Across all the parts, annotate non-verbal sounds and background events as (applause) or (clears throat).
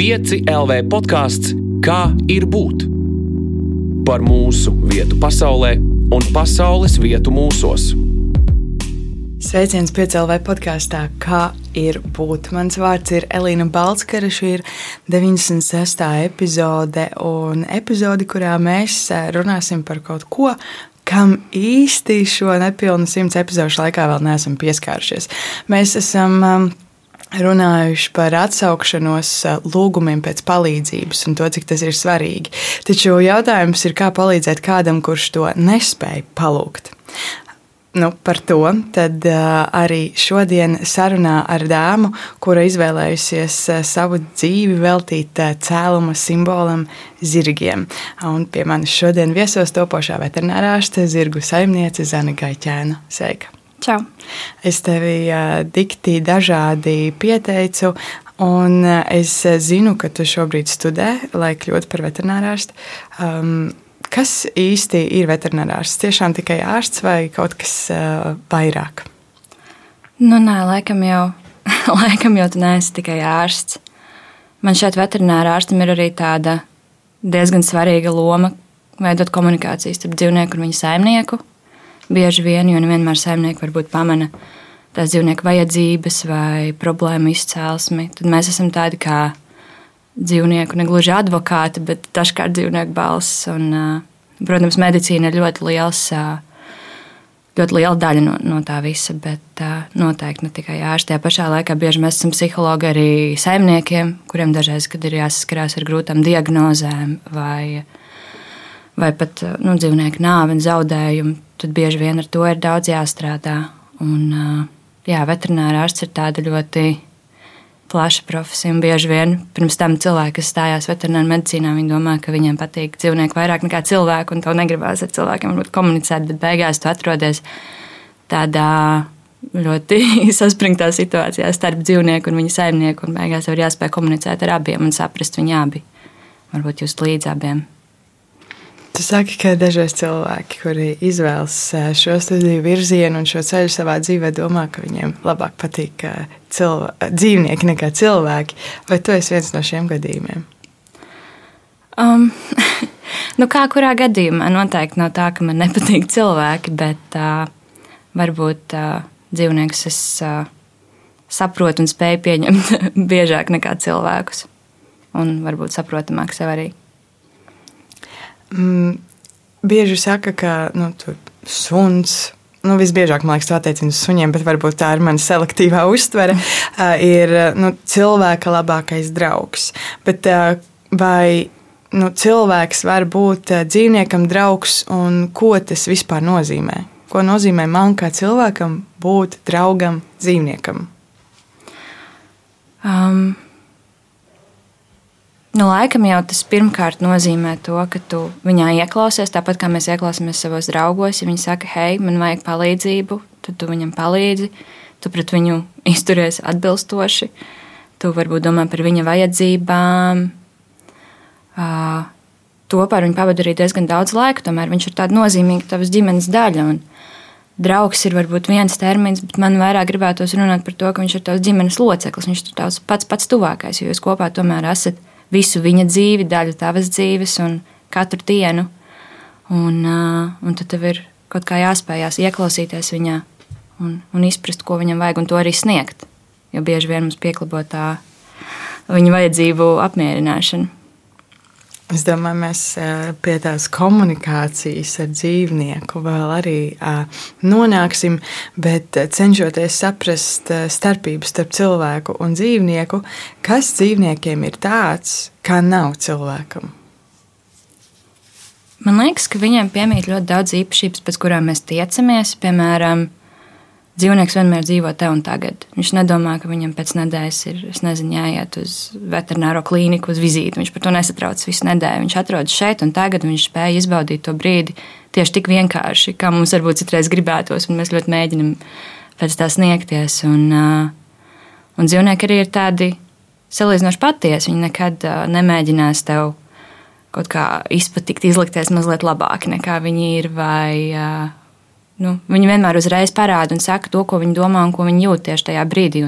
5 LV podkāsts Kā ir būt? Par mūsu vietu pasaulē un pasaules vietu mūsos. Sveiciens piecēlē podkāstā, kā ir būt. Mans vārds ir Elīna Balskara. Šī ir 96. epizode, un epizode, kurā mēs eh, runāsim par kaut ko, kam īsti šo nepilnu simts epizodu laikā vēl neesam pieskārušies. Mēs esam um, runājuši par atsaukšanos uh, lūgumiem pēc palīdzības un to, cik tas ir svarīgi. Taču jautājums ir, kā palīdzēt kādam, kurš to nespēja palūgt. Nu, par to tad, uh, arī šodien sarunā ar dāmu, kura izvēlējusies uh, savu dzīvi veltīt uh, cēluma simbolam zirgiem. Un pie manis šodien viesos topošā veterinārārste zirgu saimniece Zana Gaiķēna. Sveika! Čau! Es tevi uh, dikti dažādi pieteicu, un uh, es zinu, ka tu šobrīd studē, lai kļūtu par veterinārārstu. Um, Kas īsti ir veterinārārsts? Tiešām tikai ārsts vai kaut kas uh, vairāk? Nu, nē, laikam jau, (laughs) laikam jau tu neesi tikai ārsts. Man šeit veterinārā ārstam ir arī tāda diezgan svarīga loma veidot komunikāciju starp dzīvnieku un viņa saimnieku. Bieži vien, jo nevienmēr saimnieki varbūt pamana tās dzīvnieku vajadzības vai problēmu izcēlesmi, tad mēs esam tādi kā dzīvnieku, ne gluži advokāti, bet dažkārt dzīvnieku balss. Un, protams, medicīna ir ļoti liels. Ļoti liela daļa no, no tā visa, bet noteikti ne tikai ārsti. Tajā pašā laikā bieži mēs esam psihologi arī saimniekiem, kuriem dažreiz ir jāsaskarās ar grūtām diagnozēm vai, vai pat nu, dzīvnieku nāvi un zaudējumu. Tad bieži vien ar to ir daudz jāstrādā. Un, jā, veterinārā ārsts ir tāda ļoti plaša profesija. Bieži vien pirms tam cilvēki, kas stājās veterinārā medicīnā, viņi domā, ka viņiem patīk dzīvnieki vairāk nekā cilvēki, un tev negribās ar cilvēkiem komunicēt, bet beigās tu atrodies tādā ļoti (laughs) saspringtā situācijā starp dzīvnieku un viņa saimnieku, un beigās tev ir jāspēj komunicēt ar abiem un saprast viņu abi. Varbūt jūs līdz abiem. Tu saki, ka dažreiz cilvēki, kuri izvēlas šo studiju virzienu un šo ceļu savā dzīvē, domā, ka viņiem labāk patīk cilvē, dzīvnieki nekā cilvēki. Vai tu esi viens no šiem gadījumiem? Um, (laughs) nu kā kurā gadījumā? Noteikti nav tā, ka man nepatīk cilvēki, bet uh, varbūt uh, dzīvniekus es uh, saprotu un spēju pieņemt (laughs) biežāk nekā cilvēkus. Un varbūt saprotamāk sev arī. Mm, bieži saka, ka nu, suns. Nu, visbiežāk, man liekas, tā uz suņiem, bet varbūt tā ir mana selektīvā (laughs) uztvere. Ir nu, cilvēka labākais draugs. Bet, vai nu, cilvēks var būt dzīvniekam draugs un ko tas vispār nozīmē? Ko nozīmē man kā cilvēkam būt draugam dzīvniekam? Um, Nu, laikam jau tas pirmkārt nozīmē to, ka tu viņā ieklausies, tāpat kā mēs ieklausāmies savos draugos. Ja viņi saka, hei, man vajag palīdzību, tad tu viņam palīdzi, tu pret viņu izturies atbilstoši, tu varbūt domā par viņa vajadzībām. Uh, to par viņu pavadīja arī diezgan daudz laika, tomēr viņš ir tāds nozīmīgs tavas ģimenes daļa. Un draugs ir varbūt viens termins, bet man vairāk gribētos runāt par to, ka viņš ir tavs ģimenes loceklis, viņš ir tavs pats pats tuvākais, jo jūs kopā tomēr esat visu viņa dzīvi, daļu tavas dzīves un katru dienu. Un, un tad tev ir kaut kā jāspējās ieklausīties viņā un, un izprast, ko viņam vajag, un to arī sniegt. Jo bieži vien mums pieklabo tā viņa vajadzību apmierināšana. Es domāju, mēs pie tās komunikācijas ar dzīvnieku vēl arī nonāksim, bet cenšoties saprast starpību starp cilvēku un dzīvnieku, kas dzīvniekiem ir tāds, kā nav cilvēkam. Man liekas, ka viņiem piemīt ļoti daudz īpašības, pēc kurām mēs tiecamies. Piemēram, dzīvnieks vienmēr dzīvo te un tagad. Viņš nedomā, ka viņam pēc nedēļas ir nezinu, jāiet uz veterināro klīniku, uz vizīti. Viņš par to nesatraucas visu nedēļu. Viņš atrodas šeit un tagad viņš spēja izbaudīt to brīdi tieši tik vienkārši, kā mums varbūt citreiz gribētos, un mēs ļoti mēģinam pēc tā sniegties. Un, un dzīvnieki arī ir tādi salīdzinoši patiesi. Viņi nekad nemēģinās tev kaut kā izpatikt, izlikties mazliet labāk nekā viņi ir. Vai, nu, viņi vienmēr uzreiz parāda un saka to, ko viņi domā un ko viņi jūt tieši tajā brīdī.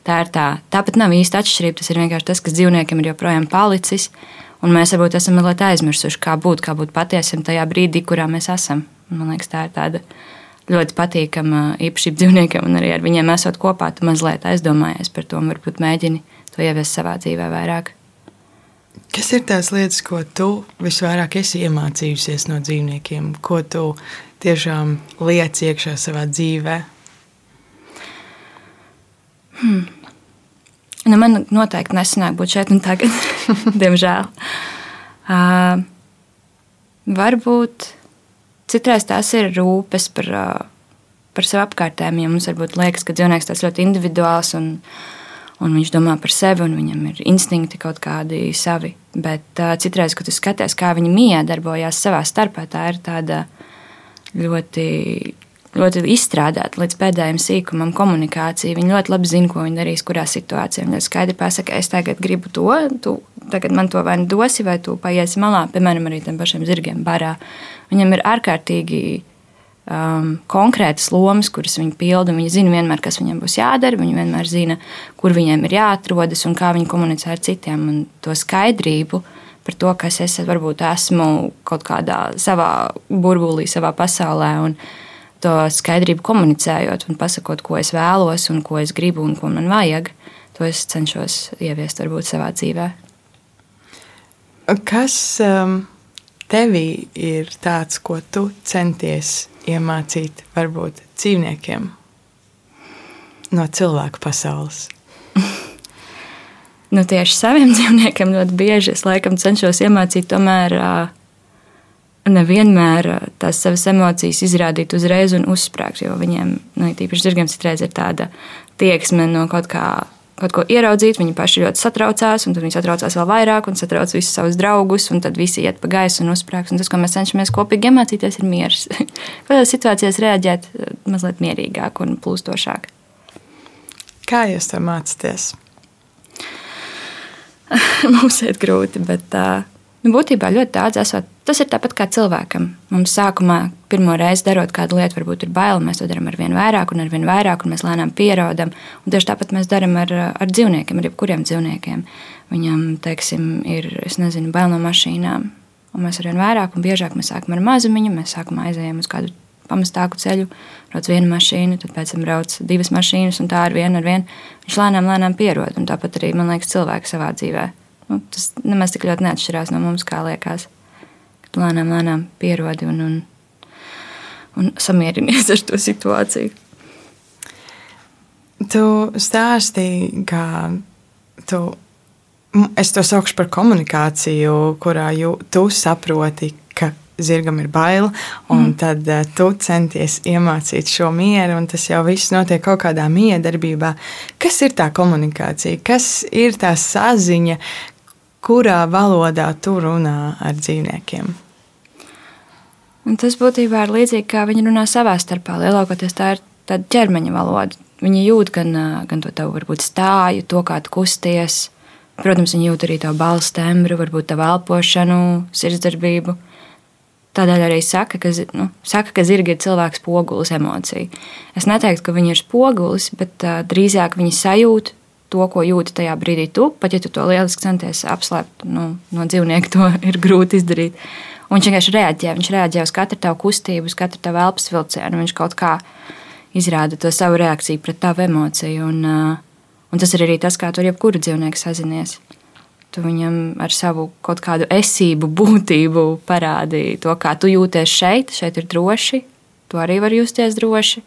Tā ir tā. Tāpat nav īsta atšķirība. Tas ir vienkārši tas, kas dzīvniekiem ir joprojām palicis. Un mēs varbūt esam mazliet aizmirsuši, kā būt, kā būt patiesam tajā brīdī, kurā mēs esam. Man liekas, tā ir tāda ļoti patīkama īpašība dzīvniekiem, un arī ar viņiem esot kopā, tu mazliet aizdomājies par to un varbūt mēģini to ieviest savā dzīvē vairāk. Kas ir tās lietas, ko tu visvairāk esi iemācījusies no dzīvniekiem, ko tu tiešām liec iekšā savā dzīvē? Hmm. Nu, man noteikti nesanāk būt šeit un tagad, (laughs) diemžēl. Uh, varbūt citreiz tās ir rūpes par, uh, par sev apkārtējiem. Ja mums varbūt liekas, ka dzīvnieks tas ļoti individuāls un, un viņš domā par sevi un viņam ir instinkti kaut kādi savi. Bet uh, citreiz, kad tu skaties, kā viņi miedarbojās savā starpā, tā ir tāda ļoti ļoti izstrādāta līdz pēdējiem sīkumam komunikācija. Viņi ļoti labi zina, ko viņi darīs, kurā situācijā. Viņi ļoti skaidri pasakā, es tagad gribu to, tu tagad man to vai nu dosi, vai tu paiesi malā, piemēram, arī tiem pašiem zirgiem barā. Viņam ir ārkārtīgi um, konkrētas lomas, kuras viņi pilda. Viņi zina vienmēr, kas viņiem būs jādara, viņi vienmēr zina, kur viņiem ir jāatrodas un kā viņi komunicē ar citiem. Un to skaidrību par to, kas es varbūt esmu kaut kādā savā burbulī, savā pasaulē. Un, to skaidrību komunicējot un pasakot, ko es vēlos un ko es gribu un ko man vajag, to es cenšos ieviest varbūt savā dzīvē. Kas um, tevī ir tāds, ko tu centies iemācīt varbūt dzīvniekiem no cilvēku pasaules? (laughs) nu, tieši saviem (laughs) dzīvniekiem ļoti bieži es laikam cenšos iemācīt tomēr nevienmēr tās savas emocijas izrādīt uzreiz un uzsprāgt. Jo viņiem, nu, tīpaši zirgiem, citreiz ir tāda tieksme no kaut kā. Kaut ko ieraudzīt, viņi paši ļoti satraucās, un tad viņi satraucās vēl vairāk, un satrauc visus savus draugus, un tad visi iet pa gaisu un uzsprāgs. Un tas, ko mēs cenšamies kopīgi iemācīties, ir miers. (laughs) Kādās situācijās reaģēt mazliet mierīgāk un plūstošāk. Kā jūs to mācāties? (laughs) Mums ir grūti, bet Nu, būtībā ļoti daudz esot. Tas ir tāpat kā cilvēkam. Mums sākumā, pirmo reizi darot kādu lietu, varbūt ir bail, mēs to darām ar vien vairāk un ar vien vairāk, un mēs lēnām pierodam. Un tieši tāpat mēs darām ar, ar dzīvniekiem, ar jebkuriem dzīvniekiem. Viņam, teiksim, ir, es nezinu, bail no mašīnām. Un mēs ar vien vairāk un biežāk mēs sākam ar mazumiņu, mēs sākumā aizējām uz kādu pamestāku ceļu, brauc viena mašīna, tad pēc tam brauc divas mašīnas, un tā ar vienu ar vienu. Viņš lēnām, lēnām pierod. Un tāpat arī, man liekas, cilvēks savā dzīvēm nu, tas nemaz tik ļoti neatšķirās no mums, kā liekas. Kad lēnām, lēnām pierodi un, un, un samierinies ar to situāciju. Tu stāstīji, ka tu, es to saukšu par komunikāciju, kurā jū, tu saproti, zirgam ir bail, un mm. tad uh, tu centies iemācīt šo mieru, un tas jau viss notiek kaut kādā miedarbībā. Kas ir tā komunikācija, kas ir tā saziņa, kurā valodā tu runā ar dzīvniekiem? Un tas būtībā ir līdzīgi kā viņi runā savā starpā. Lielākoties tā ir tāda ķermeņa valoda. Viņi jūt gan, gan to tavu varbūt, stāju, to kā tu kusties. Protams, viņi jūt arī tavu balstu tembru, varbūt tavu elpošanu, sirdsdarbību. Tādēļ arī saka, ka, nu, saka, ka zirgi ir cilvēks spogulis emociju. Es neteiktu, ka viņi ir spogulis, bet uh, drīzāk viņi sajūt to, ko jūti tajā brīdī tu, pat ja tu to lieliski centies apslēpt nu, no dzīvnieka, to (laughs) ir grūti izdarīt. Un viņš vienkārši reaģē. Viņš reaģē uz katru tavu kustību, uz katru tavu elpas vilcienu. Viņš kaut kā izrāda to savu reakciju pret tavu emociju. Un, un tas ir arī tas, kā tu ar jebkuru dzīvnieku sazinies. Tu viņam ar savu kaut kādu esību, būtību parādīji to, kā tu jūties šeit. Šeit ir droši, tu arī vari justies droši.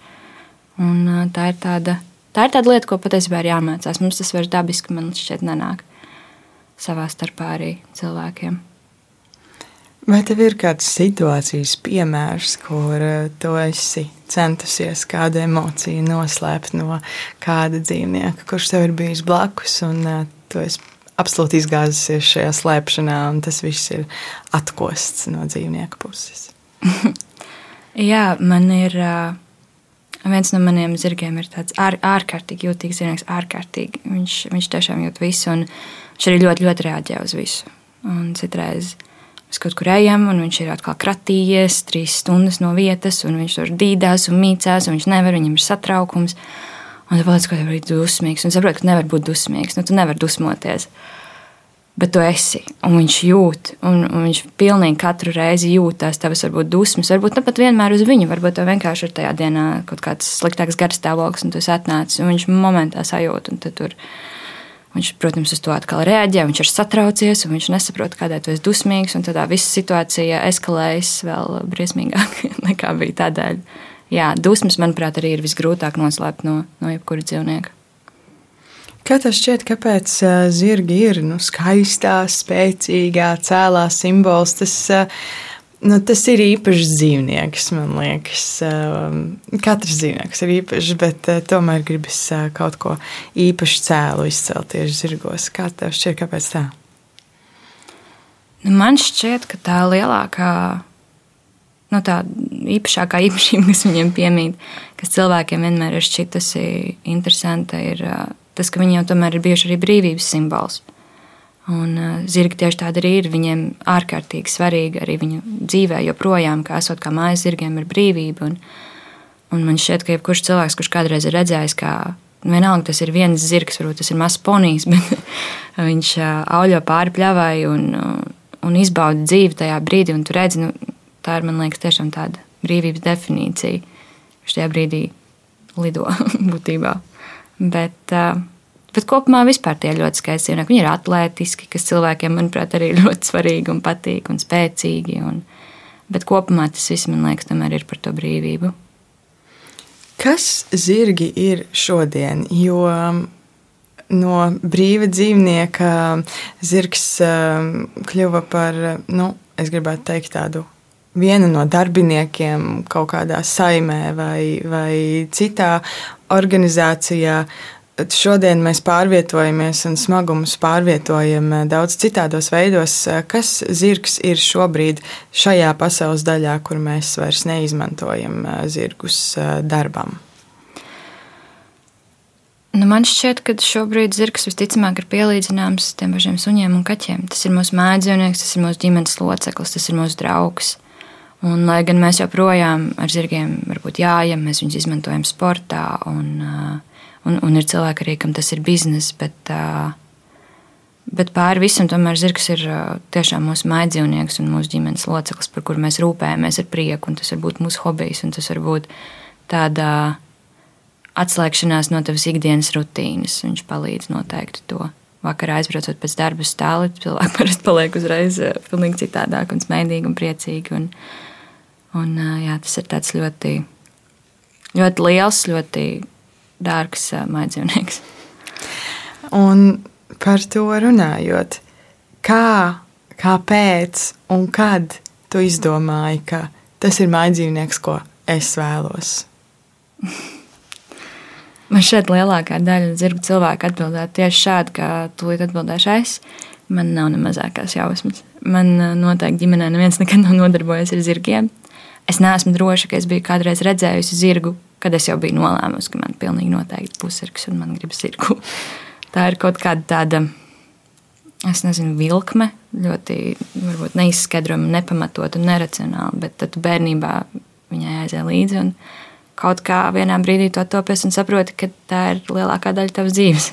Un tā ir tāda Tā ir tāda lieta, ko patiesībā ir jāmācās. Mums tas vairs dabiski man šķiet nenāk savā starpā arī cilvēkiem. Vai tev ir kāds situācijas piemērs, kur tu esi centusies kādu emociju noslēpt no kāda dzīvnieka, kurš tev ir bijis blakus, un tu esi absolūti izgāzusies šajā slēpšanā, un tas viss ir atkosts no dzīvnieka puses? (laughs) Jā, man ir. Uh, Viens no maniem zirgiem ir tāds ār, ārkārtīgi jūtīgs zirgs, ārkārtīgi. Viņš, viņš tiešām jūt visu, un viņš arī ļoti, ļoti reaģē uz visu. Un citreiz mēs kaut kur ejam, un viņš ir atkal kratījies trīs stundas no vietas, un viņš tur dīdās un mīcās, un viņš nevar, viņam ir satraukums. Un paliec kaut kādā brīdī dusmīgs, un saproti, ka nevar būt dusmīgs. Nu, tu nevari dusmoties. Bet tu esi, un viņš jūt, un, un viņš pilnīgi katru reizi jūt tās tavas, varbūt dusmas, varbūt ne pat vienmēr uz viņu, varbūt tev vienkārši ir tajā dienā kaut kāds sliktāks garstāvoklis, un tu esi atnācis, un viņš momentā sajūt, un tu tur Viņš, protams, uz to atkal reaģē, viņš ir satraucies, un viņš nesaprot, kādēļ tu esi dusmīgs. Tad viss situācija eskalējas vēl briesmīgāk (laughs) nekā bija tādēļ. Jā, dusmas, manuprāt, arī ir visgrūtāk noslēpt no, no jebkura dzīvnieka. Kā tev šķiet, kāpēc zirgi ir nu, skaistā, spēcīgā, cēlā simbols? Tas, Nu, tas ir īpašs dzīvnieks, man liekas. Katrs dzīvnieks ir īpašs, bet tomēr gribas kaut ko īpašu cēlu izcelt tieši zirgos. Kā tev šķiet, kāpēc tā? Nu, man šķiet, ka tā lielākā, nu, tā īpašākā īpašība, kas viņiem piemīt, kas cilvēkiem vienmēr ir šķitusi interesanta, ir tas, ka viņi jau tomēr ir bijuši arī brīvības simbols. Un zirgi tieši tādi arī ir. Viņiem ārkārtīgi svarīgi arī viņu dzīvē, joprojām, kā esot kā mājas zirgiem, ir brīvība. Un, un man šķiet, ka jebkurš cilvēks, kurš kādreiz ir redzējis, kā vienalga tas ir viens zirgs, varbūt tas ir mazs ponijs, (laughs) bet viņš auļo pāri pļavai un, un izbauda dzīvi tajā brīdī. Un tu redzi, nu, tā ir man liekas, tiešām tāda brīvības definīcija. Viņš tajā brīdī lido (laughs) būtībā. Bet, uh, Bet kopumā vispār tie ir ļoti skaisti dzīvnieki. Viņi ir atletiski, kas cilvēkiem, manuprāt, arī ir (laughs) ļoti svarīgi un patīk un spēcīgi. Un, bet kopumā tas viss, man liekas, tomēr ir par to brīvību. Kas zirgi ir šodien? Jo um, no brīva dzīvnieka zirgs um, kļuva par, nu, es gribētu teikt, tādu viena no darbiniekiem kaut kādā saimē vai, vai citā organizācijā. Šodien mēs pārvietojamies un smagumus pārvietojam eh, daudz citādos veidos. Eh, kas zirgs ir šobrīd šajā pasaules daļā, kur mēs vairs neizmantojam eh, zirgus darbam? Nu, man šķiet, ka šobrīd zirgs visticamāk ir pielīdzināms tiem pašiem suņiem un kaķiem. Tas ir mūsu mājdzīvnieks, tas ir mūsu ģimenes loceklis, tas ir mūsu draugs. Un, lai gan mēs joprojām ar zirgiem jājam, mēs viņus izmantojam sportā un uh, un, un ir cilvēki arī, kam tas ir bizness. Bet, bet pāri visam, tomēr zirgs ir tiešām mūsu mājdzīvnieks un mūsu ģimenes loceklis, par kuru mēs rūpējamies ar prieku. Tas var būt mūsu hobijs, un tas var būt tādā atslēgšanās no tavas ikdienas rutīnas. Viņš palīdz noteikti to. Vakarā aizbraucot pēc darba stāvā, cilvēki (laughs) parasti paliek uzreiz pilnīgi citādāk, un smaidīgi un priecīgi. Un, un, jā, tas ir ļoti, ļoti liels, ļoti dārgs mājdzīvnieks. Un par to runājot, kā, kāpēc un kad tu izdomāji, ka tas ir mājdzīvnieks, ko es vēlos? Man šeit lielākā daļa zirgu cilvēku atbildētu tieši šādi, kā tūlīt atbildēšu es. Man nav ne mazākās jausmas. Man noteikti ģimenē neviens nekad nav nodarbojies ar zirgiem. Es neesmu droša, ka es biju kādreiz redzējusi zirgu kad es jau biju nolēmusi, ka man pilnīgi noteikti būs sirds un man gribas sirgu. (laughs) Tā ir kaut kāda tāda, es nezinu, vilkme, ļoti neizskaidrojama, nepamatota un neracionāla, bet tad bērnībā viņai aizēja līdzi un kaut kā vienā brīdī to topies un saproti, ka tā ir lielākā daļa tavas dzīves.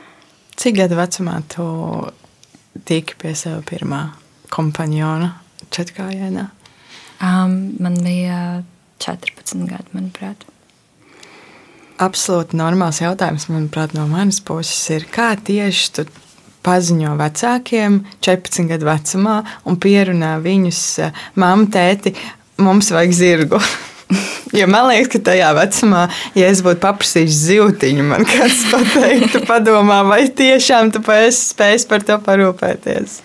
(laughs) Cik gadu vecumā tu tiki pie sev pirmā kompaniona četrkājienā? Um, man bija 14 gadi, manuprāt absolūti normāls jautājums, manuprāt, no manas puses ir, kā tieši tu paziņo vecākiem 14 gadu vecumā un pierunā viņus, māmu, tēti, mums vajag zirgu. (laughs) Jo man liekas, ka tajā vecumā, ja es būtu paprasījis zīltiņu, man kāds pateiktu, (laughs) padomā, vai tiešām tu spēj par to parūpēties.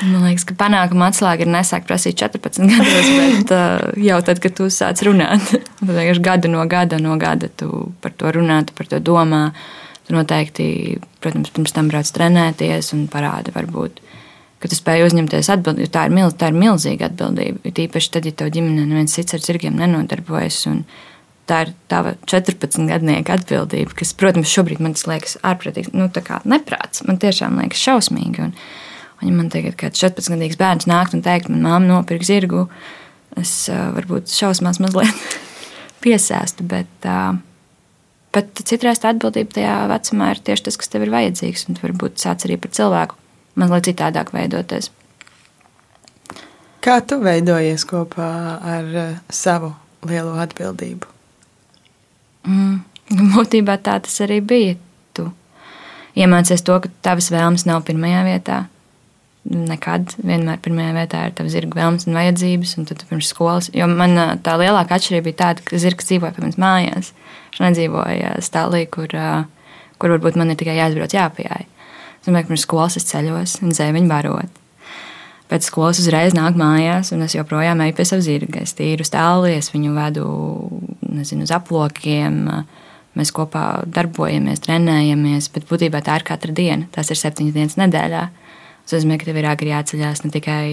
Man liekas, ka panākuma atslēga ir nesākt prasīt 14 gados, (laughs) bet uh, jau tad, kad tu sāc runāt, (laughs) tad vienkārši gada no gada, no gada tu par to runā, tu par to domā. Tu noteikti, protams, pirms tam brauc trenēties un parādi varbūt. Ka tu spēj uzņemties atbildību. Tā ir, milz, tā ir milzīga atbildība. Ir īpaši tad, ja tev ģimenē neviens cits ar zirgiem nenodarbojas. Tā ir tava 14 gadnieka atbildība, kas, protams, šobrīd man tas liekas ārprātīgi, nu, tā kā neprāts. Man tiešām liekas šausmīgi. Un, Un, ja man tagad kāds 14 gadīgs bērns nākt un teikt, man māma nopirka zirgu, es uh, varbūt šausmās mazliet (laughs) piesēstu, bet, uh, Bet citreiz tā atbildība tajā vecumā ir tieši tas, kas tev ir vajadzīgs. Un varbūt sāc arī par cilvēku mazliet citādāk veidoties. Kā tu veidojies kopā ar savu lielo atbildību? Mm, būtībā tā tas arī bija. Tu iemācies to, ka tavas vēlmes nav pirmajā vietā nekad. Vienmēr pirmajā vietā ir tavs zirga vēlmes un vajadzības, un tad pirms skolas. Jo man tā lielākā atšķirība bija tāda, ka zirgs dzīvoja pie manas mājās. Viņš nedzīvoja stāvā, kur, kur varbūt man ir tikai jāizbrauc jāpieeja. Es domāju, ka pirms skolas es ceļos un zēju viņu barot. Pēc skolas uzreiz nāk mājās, un es joprojām eju pie sava zirga. Es tīru stāvā, es viņu vedu nezinu, uz aplokiem. Mēs kopā darbojamies, trenējamies, bet būtībā tā ir katra diena. Tas ir septiņas dienas nedēļā. Tas nozīmē, ka tev ir agri jāceļās ne tikai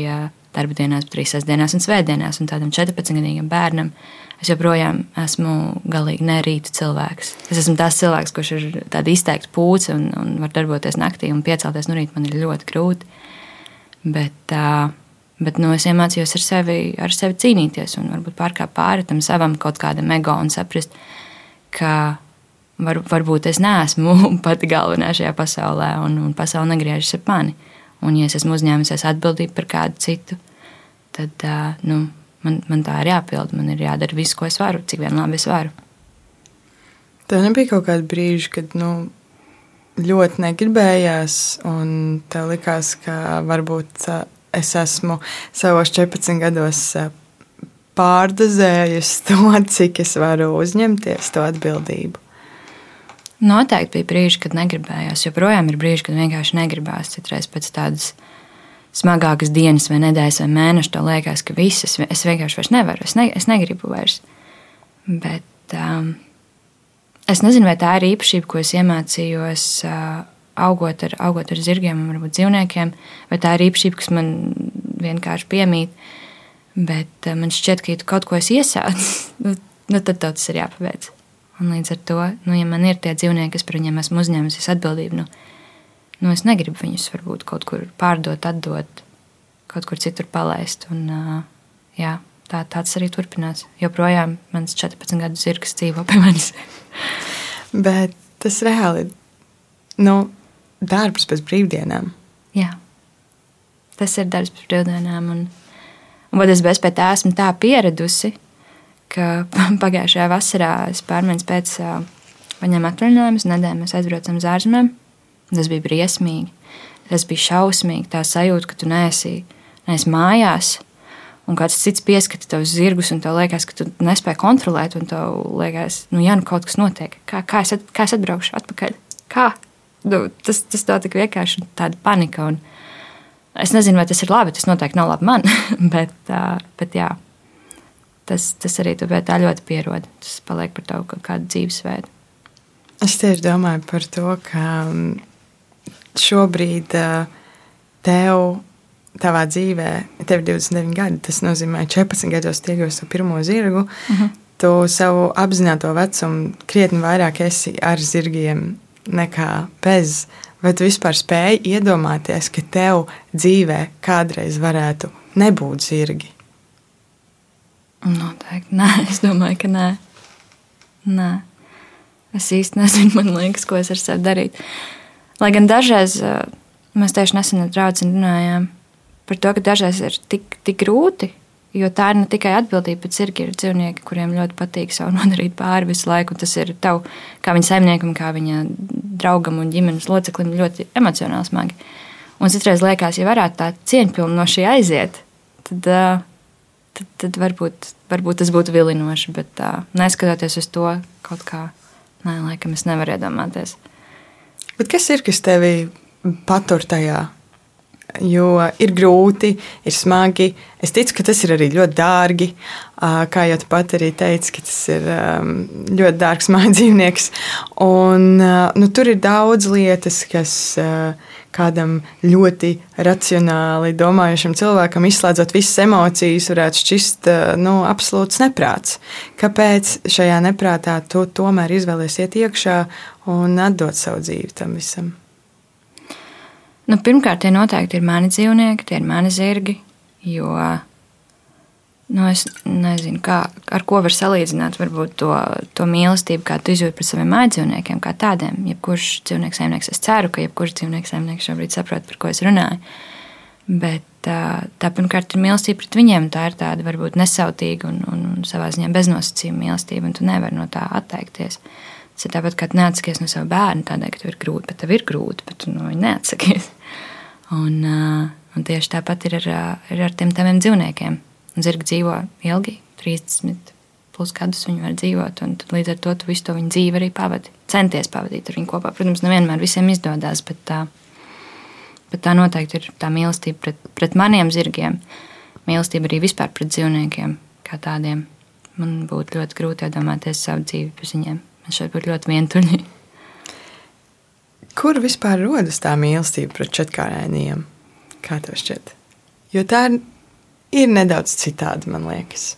darba dienās, bet arī sestdienās un svētdienās. Un tādam 14-gadīgam bērnam es joprojām esmu galīgi nerītu cilvēks. Es esmu tas cilvēks, kurš ir tāds izteikts pūcis un, un var darboties naktī un piecelties no rīta. Man ir ļoti grūti. Bet, bet nu, es iemācījos ar sevi, ar sevi cīnīties un varbūt pārkāpt pāri tam savam kaut kādam ego un saprast, ka var, varbūt es neesmu (laughs) pati galvenā šajā pasaulē un, un pasaule negriežas ap mani. Un, ja es esmu uzņēmusies atbildību par kādu citu, tad nu, man, man tā ir jāpild. Man ir jādara viss, ko es varu, cik vien labi es varu. Tev nebija kaut kāda brīža, kad nu, ļoti negribējās, un tev likās, ka varbūt es esmu savos 14 gados pārdozējusi to, (laughs) cik es varu uzņemties to atbildību. Noteikti bija brīži, kad negribējās. Joprojām ir brīži, kad vienkārši negribās. Citreiz pēc tādas smagākas dienas, vai nedēļas, vai mēneša, to liekas, ka visas es vienkārši nevaru. Es, ne, es negribu vairs. Bet um, es nezinu, vai tā ir īpašība, ko es iemācījos. Uh, Augot ar, augot ar zirgiem, varbūt dzīvniekiem, vai tā ir īpašība, kas man vienkārši piemīt. Bet uh, man šķiet, ka, ja kaut ko esi iesācis, (laughs) nu, nu, tad tas ir jāpabeidz. Un līdz ar to, nu, ja man ir tie dzīvnieki, kas par viņiem esmu uzņēmusies atbildību, nu, nu, es negribu viņus varbūt kaut kur pārdot, atdot, kaut kur citur palaist. Un, jā, tā, tāds arī turpinās. Joprojām mans 14 gadu zirgs dzīvo pie manis. (laughs) Bet tas reāli ir nu, darbs pēc brīvdienām. Jā, tas ir darbs pēc brīvdienām. Un, un es bez tā esmu tā pieradusi ka (laughs) pagājušajā vasarā pārmaiņas pēc paņēmu atvaļinājumus, nedēļu mēs aizbraucam uz ārzemēm. Tas bija briesmīgi. Tas bija šausmīgi. Tā sajūta, ka tu neesi, neesi mājās, un kāds cits pieskata tavus zirgus, un tev liekas, ka tu nespēji kontrolēt, un tev liekas, nu, jā, nu kaut kas notiek. Kā, kā, es, at, kā es atbraukšu atpakaļ? Kā? Nu, tas, tas tā tik vienkārši tāda panika. Un es nezinu, vai tas ir labi. Tas noteikti nav labi man, (laughs) bet, bet jā tas, tas arī tu pie tā ļoti pierod. Tas paliek par tavu kaut kādu dzīvesveidu. Es tieši domāju par to, ka mm, šobrīd tev, tavā dzīvē, tev ir 29 gadi. Tas nozīmē, ka 14 gados tiekos ar pirmo zirgu. Uh mhm. -huh. Tu savu apzināto vecumu krietni vairāk esi ar zirgiem nekā bez. Vai tu vispār spēj iedomāties, ka tev dzīvē kādreiz varētu nebūt zirgi? Noteikti. Nē, es domāju, ka nē. nē. Es īsti nezinu, man liekas, ko es ar sevi darītu. Lai gan dažreiz mēs tieši nesen ar draugu runājām par to, ka dažreiz ir tik, tik grūti, jo tā ir ne tikai atbildība, bet ir arī dzīvnieki, kuriem ļoti patīk savu (laughs) nodarīt pāri visu laiku. Tas ir tev, kā viņa saimniekam, kā viņa draugam un ģimenes loceklim, ļoti emocionāli smagi. Un citreiz liekas, ja varētu tā cieņpilni no šī aiziet, tad uh, tad, tad varbūt, varbūt tas būtu vilinoši. Bet tā, neskatoties uz to, kaut kā, nē, laikam es nevaru iedomāties. Bet kas ir, kas tevi patur tajā? Jo ir grūti, ir smagi. Es ticu, ka tas ir arī ļoti dārgi. Kā jau tu pat arī teici, ka tas ir ļoti dārgs (laughs) mājas dzīvnieks. Un, nu, tur ir daudz lietas, kas kādam ļoti racionāli domājušam cilvēkam, izslēdzot visas emocijas, varētu šķist nu, absolūts neprāts. Kāpēc šajā neprātā tu tomēr izvēlies iet iekšā un atdot savu dzīvi tam visam? Nu, pirmkārt, tie noteikti ir mani dzīvnieki, tie ir mani zirgi. Jo Nu, es nezinu, kā, ar ko var salīdzināt varbūt, to, to mīlestību, kā tu izjūti pret saviem mājdzīvniekiem, kā tādiem. Jebkurš dzīvnieks saimnieks, es ceru, ka jebkurš dzīvnieks saimnieks šobrīd saprot, par ko es runāju. Bet tā, tā pirmkārt ir mīlestība pret viņiem. Tā ir tāda varbūt nesautīga un, un, un savā ziņā beznosacījuma mīlestība, un tu nevari no tā atteikties. Tas ir tāpat, kā neatsakies no sava bērna, tādēļ, ka tev ir grūti, bet tev ir grūti, bet tu no viņa neatsakies. Un, un tieši tāpat ir ar, ir ar tiem taviem dzīvniekiem Zirgi dzīvo ilgi, 30 plus gadus viņi var dzīvot, līdz ar to tu visu to viņu dzīvi arī pavadi. Centies pavadīt ar viņu kopā. Protams, nevienmēr visiem izdodas, bet tā, bet tā noteikti ir tā mīlestība pret, pret maniem zirgiem. Mīlestība arī vispār pret dzīvniekiem kā tādiem. Man būtu ļoti grūti iedomāties savu dzīvi bez viņiem. Man šeit būtu ļoti vientuļi. Kur vispār rodas tā mīlestība pret četrkārēniem? Kā tev šķiet? Jo tā ir ir nedaudz citādi, man liekas.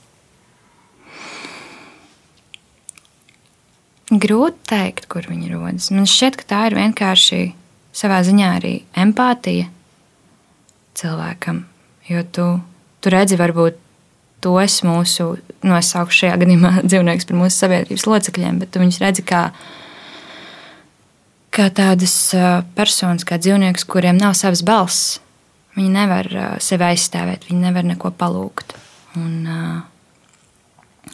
Grūti pateikt, kur viņi rodas. Man šķiet, ka tā ir vienkārši savā ziņā arī empātija cilvēkam. Jo tu, tu redzi, varbūt tos mūsu, nosaukšu šajā gadījumā (laughs) dzīvnieks par mūsu sabiedrības locekļiem, bet tu viņus redzi kā, kā tādas personas, kā dzīvniekus, kuriem nav savas balss. Viņi nevar sevi aizstāvēt, viņi nevar neko palūgt. Un,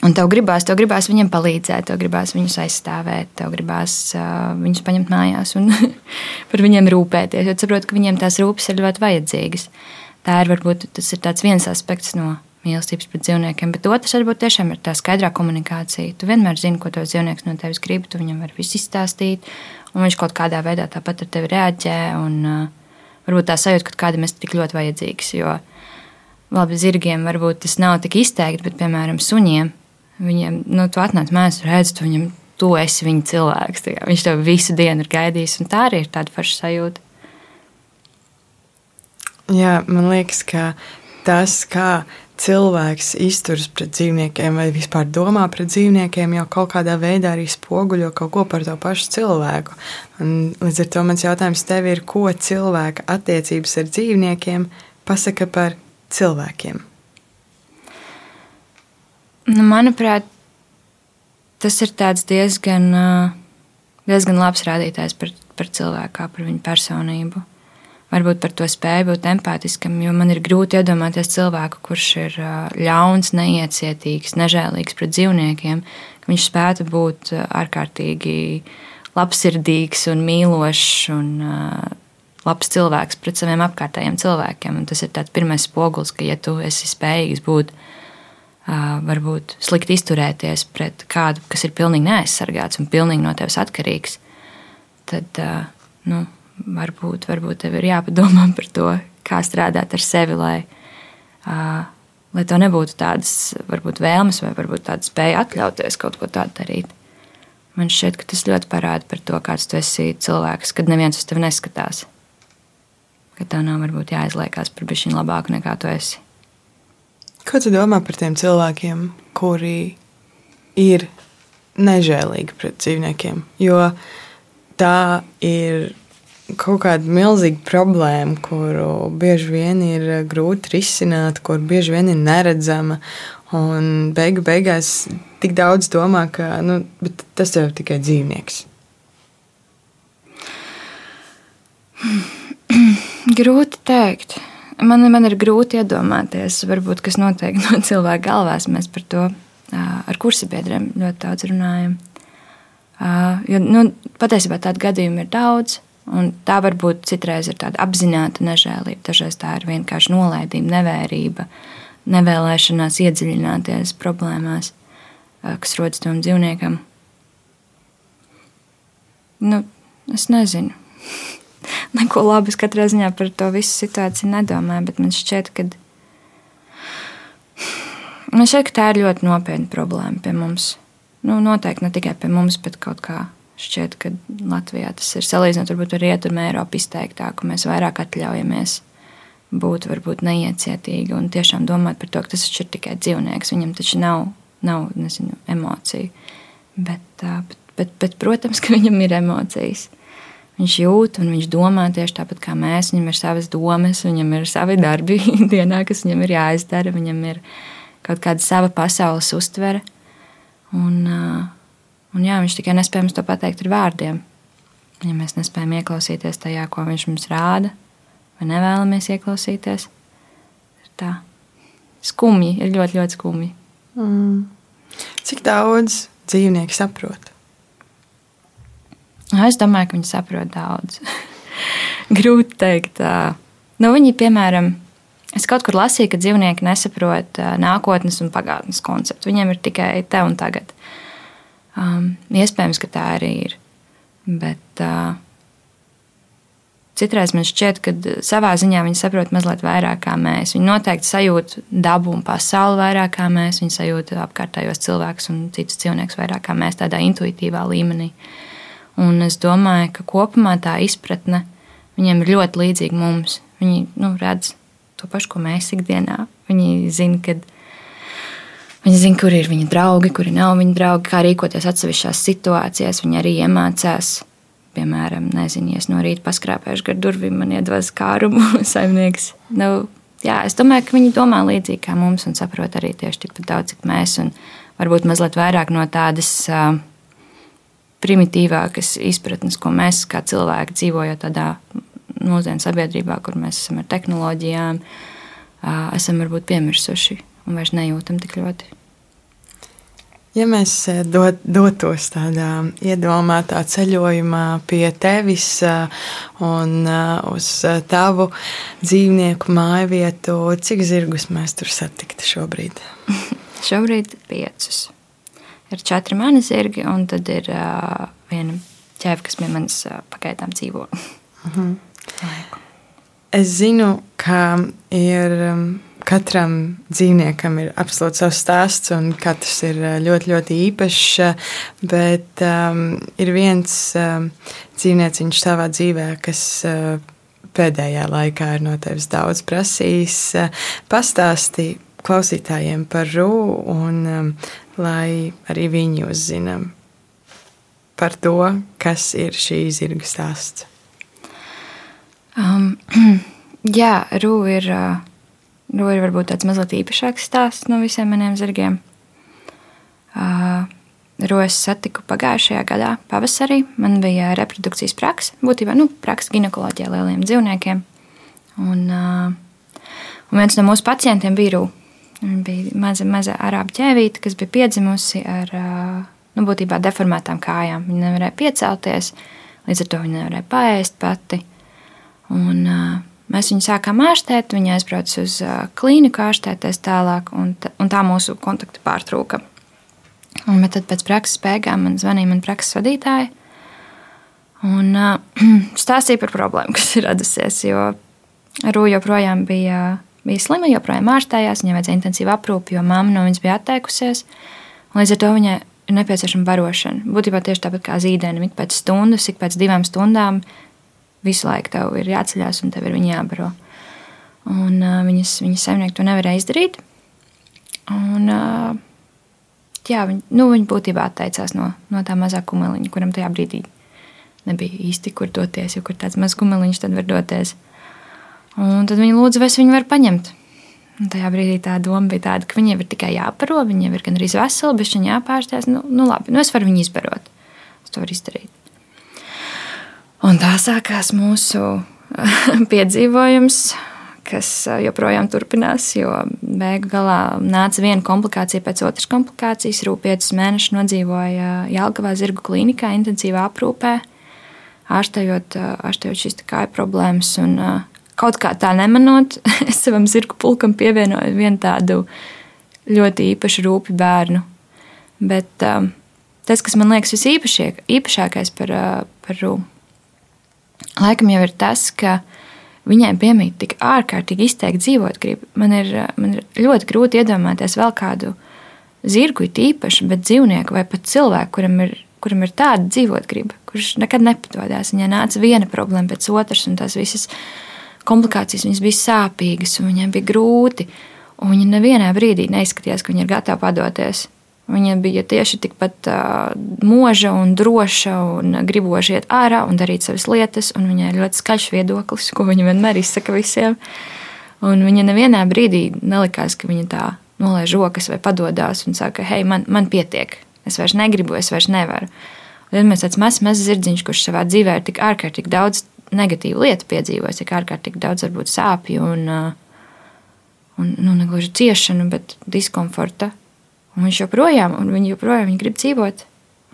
un tev gribās, tev gribās viņiem palīdzēt, tev gribās viņus aizstāvēt, tev gribās viņus paņemt mājās un (laughs) par viņiem rūpēties. Jo saprotu, ka viņiem tās rūpes ir ļoti vajadzīgas. Tā ir varbūt tas ir viens aspekts no mīlestības pret dzīvniekiem, bet otrs varbūt tiešām ir tā skaidrā komunikācija. Tu vienmēr zini, ko tos dzīvnieks no tevis grib, tu viņam vari visu izstāstīt, un viņš kaut kādā veidā tāpat ar tevi reaģē. Un, uh, varbūt tā sajūta, ka kādam ir tik ļoti vajadzīgs. Jo labi, zirgiem varbūt tas nav tik izteikti, bet, piemēram, suņiem, viņiem, nu, tu atnāc mājās, redz, tu viņam, tu esi viņa cilvēks. Viņš tev visu dienu ir gaidījis, un tā arī ir tāda forša sajūta. Jā, man liekas, ka tas, kā cilvēks izturas pret dzīvniekiem vai vispār domā par dzīvniekiem, jau kaut kādā veidā arī spoguļo kaut ko par to pašu cilvēku. Un līdz ar to mans jautājums tev ir, ko cilvēka attiecības ar dzīvniekiem pasaka par cilvēkiem? Nu, manuprāt, tas ir diezgan, diezgan labs rādītājs par, par cilvēku, par viņu personību varbūt par to spēju būt empātiskam, jo man ir grūti iedomāties cilvēku, kurš ir ļauns, neiecietīgs, nežēlīgs pret dzīvniekiem, ka viņš spētu būt ārkārtīgi labsirdīgs un mīlošs un labs cilvēks pret saviem apkārtējiem cilvēkiem. Un tas ir tāds pirmais spogulis, ka, ja tu esi spējīgs būt, varbūt slikti izturēties pret kādu, kas ir pilnīgi neaizsargāts un pilnīgi no tevis atkarīgs, tad, nu, varbūt, varbūt tev ir jāpadomā (laughs) par to, kā strādāt ar sevi, lai, uh, lai tev nebūtu tādas varbūt, vēlmes vai varbūt tāda spēja atļauties kaut ko tādu darīt. Man šķiet, ka tas ļoti parāda par to, kāds tu esi cilvēks, kad neviens uz tevi neskatās. Ka tev nav varbūt jāizliekās par bišķiņu labāku nekā tu esi. Ko tu domā par tiem cilvēkiem, kuri ir nežēlīgi pret dzīvniekiem? Jo tā ir kaut kāda milzīga problēma, kuru bieži vien ir grūti risināt, kur bieži vien ir neredzama. Un beigu beigās tik daudz domā, ka nu, tas jau ir tikai dzīvnieks. (clears throat) Grūti pateikt. Man, man ir grūti iedomāties, varbūt, kas notiek (laughs) no cilvēka galvās. Mēs par to ar kursabiedriem ļoti daudz runājam. Jo, nu, patiesībā tādu gadījumu ir daudz. Un tā varbūt citreiz ir tāda apzināta nežēlība, dažreiz tā ir vienkārši nolaidība, nevērība, nevēlēšanās iedziļināties problēmās, kas rodas tam dzīvniekam. Nu, es nezinu. (laughs) Neko labu es katrā ziņā par to visu situāciju nedomāju, bet man šķiet, ka, man šķiet, ka tā ir ļoti nopietna problēma pie mums. Nu, noteikti ne tikai pie mums, bet kaut kā Šķiet, ka Latvijā tas ir salīdzinot ar Rietumu Eiropu izteiktāk, ka mēs vairāk atļaujamies būt varbūt neiecietīgi un tiešām domāt par to, ka tas ir tikai dzīvnieks. Viņam taču nav, nav nezinu, emociju. Bet, bet, bet, bet, protams, ka (laughs) viņam ir emocijas. Viņš jūt un viņš domā tieši tāpat kā mēs. Viņam ir savas domas, viņam ir savi darbi (laughs) dienā, kas viņam ir jāizdara. Viņam ir kaut kāda sava pasaules uztvere. Un, un jā, viņš tikai nespēja mums to pateikt ar vārdiem. Ja mēs nespējam ieklausīties tajā, ko viņš mums rāda, vai nevēlamies ieklausīties, ir tā skumji, ir ļoti, ļoti skumji. Mm. Cik daudz dzīvnieku saprot? Es domāju, ka viņi saprot daudz. (laughs) Grūti pateikt. Nu, viņi, piemēram, es kaut kur lasīju, ka dzīvnieki nesaprot nākotnes un pagātnes konceptu. Viņiem ir tikai te un tagad. Um, iespējams, ka tā arī ir. Bet uh, citreiz man šķiet, ka savā ziņā viņi saprot mazliet vairāk kā mēs. Viņi noteikti sajūt dabu un pasauli vairāk kā mēs. Viņi sajūt apkārtējos cilvēkus un citus dzīvniekus vairāk kā mēs, tādā intuitīvā līmenī. Un es domāju, ka kopumā tā izpratne viņiem ir ļoti līdzīga mums. Viņi nu, redz to pašu, ko mēs ikdienā. Viņi zina, kad viņi zina, kur ir viņa draugi, kuri nav viņa draugi, kā rīkoties atsevišķās situācijās. Viņi arī iemācās. Piemēram, nezinu, ja es no rīta paskrāpēšu gar durvīm, man iedvas kārumu (laughs) saimnieks. Nu, jā, es domāju, ka viņi domā līdzīgi kā mums un saprot arī tieši tikpat daudz, cik mēs. Un varbūt mazliet vairāk no tādas uh, primitīvākas izpratnes, ko mēs kā cilvēki dzīvojam tādā mūsdienu sabiedrībā, kur mēs esam ar tehnoloģijām, esam varbūt piemirsuši un vairs nejūtam tik ļoti. Ja mēs dot, dotos tādā iedomātā ceļojumā pie tevis un uz tavu dzīvnieku māju vietu, cik zirgus mēs tur satiktu šobrīd? (laughs) šobrīd piecus ir četri mani zirgi, un tad ir uh, viena ķēve, kas pie manis uh, pagaidām dzīvo. Mhm. -huh. Es zinu, ka ir. Um, katram dzīvniekam ir absolūti savs stāsts, un katrs ir ļoti, ļoti īpašs. Bet um, ir viens um, dzīvnieciņš savā dzīvē, kas uh, pēdējā laikā ir no tevis daudz prasījis. Uh, pastāstīja klausītājiem par rūku un um, lai arī viņi uzzinām par to, kas ir šī zirga stāsts. Um, (clears throat) jā, Rūja ir, uh, ir varbūt tāds mazliet īpašāks stāsts no visiem maniem zirgiem. Uh, Rūju es satiku pagājušajā gadā, pavasarī. Man bija reprodukcijas praksa, būtībā nu, praksa ginekoloģijā lieliem dzīvniekiem. Un, uh, un viens no mūsu pacientiem bija Rūja. Viņa bija maza, maza arābu ķēvīte, kas bija piedzimusi ar nu, būtībā deformētām kājām. Viņa nevarēja piecelties, līdz ar to viņa nevarēja paēst pati. Un, mēs viņu sākām ārstēt, viņa aizbrauca uz klīniku ārstēties tālāk, un, un tā mūsu kontakti pārtrūka. Un, tad pēc prakses beigām man zvanīja mana prakses vadītāja un uh, (clears throat) stāstīja par problēmu, (laughs) kas ir radusies. Jo Rūja joprojām bija bija slima, joprojām ārstējās, viņai vajadzēja intensīvu aprūpi, jo mamma no viņas bija atteikusies. Līdz ar to viņai ir nepieciešama barošana. Būtībā tieši tāpat kā zīdainim, ik pēc stundas, ik pēc divām stundām visu laiku tev ir jāceļās un tev ir viņa jābaro. Un, uh, viņas, viņas saimnieki to nevarēja izdarīt. Un, uh, jā, viņi, nu, viņi būtībā atteicās no, no tā mazā kumeliņa, kuram tajā brīdī nebija īsti kur doties, jo kur tāds mazs kumeliņš tad var doties. Un tad viņi lūdza, vai es viņu varu paņemt. Un tajā brīdī tā doma bija tāda, ka viņiem ir tikai jāparo, viņiem ir gan arī veseli, bet viņi jāpārsteidz. Nu, nu, labi, nu es varu viņu izbarot. Es to varu izdarīt. Un tā sākās mūsu (laughs) piedzīvojums, kas joprojām turpinās, jo beigu galā nāca viena komplikācija pēc otras komplikācijas. Rūpietus mēnešus nodzīvoja Jālgavā zirgu klīnikā, intensīvā aprūpē, ārstējot, ārstējot šīs kāju problēmas. Un, kaut kā tā nemanot, (laughs) es savam zirgu pulkam pievienoju vienu tādu ļoti īpašu rūpi bērnu. Bet um, tas, kas man liekas visīpašākais par, uh, par rūpu, laikam jau ir tas, ka viņai piemīt tik ārkārtīgi izteikti dzīvot grib. Man ir, man ir ļoti grūti iedomāties vēl kādu zirgu īpaši, bet dzīvnieku vai pat cilvēku, kuram ir, kuram ir tāda dzīvot griba, kurš nekad nepadodas. Viņai nāca viena problēma pēc otras, un tās visas komplikācijas, viņas bija sāpīgas un viņiem bija grūti. Un viņa nevienā brīdī neizskatījās, ka viņa ir gatava padoties. Viņa bija tieši tikpat uh, moža un droša un griboša iet ārā un darīt savas lietas. Viņai ir ļoti skaļš viedoklis, ko viņa vienmēr izsaka visiem. Un viņa nevienā brīdī nelikās, ka viņa tā nolaiž rokas vai padodas un saka, hei, man, man pietiek, es vairs negribu, es vairs nevaru. Un mēs tāds mazs, mazs zirdziņš, kurš savā dzīvē ir tik ārkārtīgi daudz negatīvu lietu piedzīvojis, tik ārkārtīgi daudz varbūt sāpju un, un nu, negluži ciešanu, bet diskomforta. Un viņš joprojām, un viņi joprojām viņi grib dzīvot.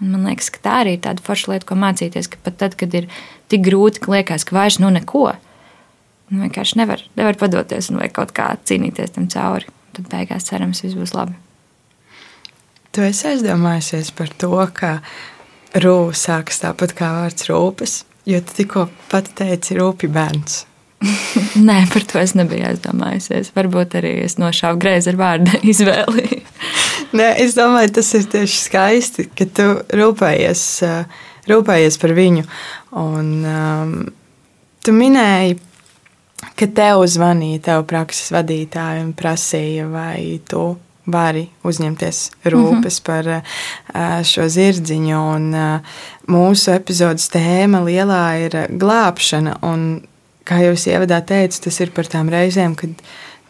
Un man liekas, ka tā arī ir tāda forša lieta, ko mācīties, ka pat tad, kad ir tik grūti, ka liekas, ka vairs nu neko, nu, vienkārši nevar, nevar padoties un vajag kaut kā cīnīties tam cauri. Tad beigās cerams, viss būs labi. Tu esi aizdomājusies par to, ka rūpes sākas tāpat kā vārds rūpes, jo tu tikko pati teici rūpi bērns. (laughs) Nē, par to es nebiju aizdomājusies. Varbūt arī es nošāvu greizi ar vārdu (laughs) izvēli. Nē, es domāju, tas ir tieši skaisti, ka tu rūpējies, rūpējies par viņu. Un, um, tu minēji, ka tev zvanīja tev prakses vadītāji un prasīja, vai tu vari uzņemties rūpes mm -hmm. par uh, šo zirdziņu. Un, uh, mūsu epizodes tēma lielā ir glābšana. Un, kā es ievadā teicu, tas ir par tām reizēm, kad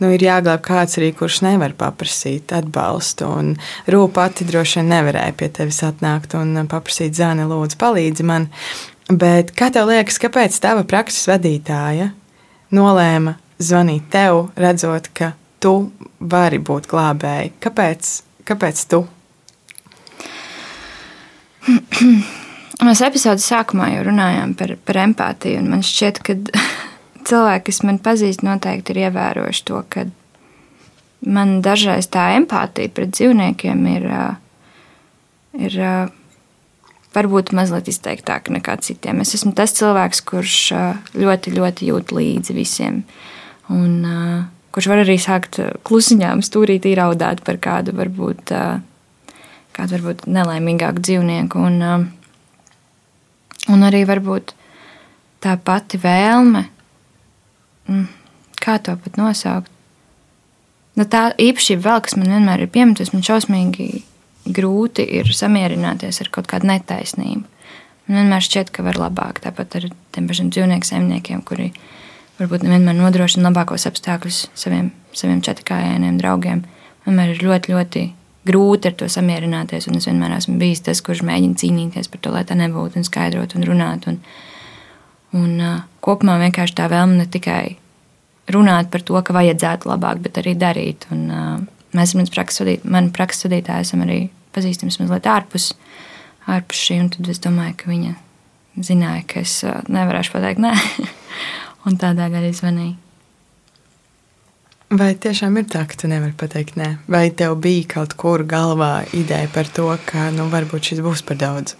nu, ir jāglābj kāds arī, kurš nevar paprasīt atbalstu. Un Rūpa pati droši vien nevarēja pie tevis atnākt un paprasīt zāni, lūdzu, palīdzi man. Bet kā tev liekas, kāpēc tava prakses vadītāja nolēma zvanīt tev, redzot, ka tu vari būt glābēji? Kāpēc, kāpēc tu? Mēs epizodes sākumā jau runājām par, par empātiju, un man šķiet, ka cilvēki, kas man pazīst, noteikti ir ievērojuši to, ka man dažreiz tā empātija pret dzīvniekiem ir, ir varbūt mazliet izteiktāka nekā citiem. Es esmu tas cilvēks, kurš ļoti, ļoti jūt līdzi visiem. Un, kurš var arī sākt klusiņām stūrīt, iraudāt par kādu varbūt, kādu varbūt nelaimīgāku dzīvnieku. Un, un arī varbūt tā pati vēlme kā to pat nosaukt. Nu, tā īpašība vēl, kas man vienmēr ir pieminēta, man šausmīgi grūti ir samierināties ar kaut kādu netaisnību. Man vienmēr šķiet, ka var labāk. Tāpat ar tiem pašiem dzīvnieku saimniekiem, kuri varbūt nevienmēr nodrošina labākos apstākļus saviem, saviem četrkājainiem draugiem. Vienmēr ir ļoti, ļoti grūti ar to samierināties. Es vienmēr esmu bijis tas, kurš mēģina cīnīties par to, lai tā nebūtu, un skaidrot un runāt. Un, un uh, kopumā vienkārši tā vēlme ne tikai runāt par to, ka vajadzētu labāk, bet arī darīt. Un, uh, mēs ar manu prakses vadītāju esam arī pazīstami mazliet ārpus, ārpus šī, un tad es domāju, ka viņa zināja, ka es uh, nevarēšu pateikt nē, (laughs) un tādēļ arī zvanīja. Vai tiešām ir tā, ka tu nevari pateikt nē? Vai tev bija kaut kur galvā ideja par to, ka nu, varbūt šis būs par daudz?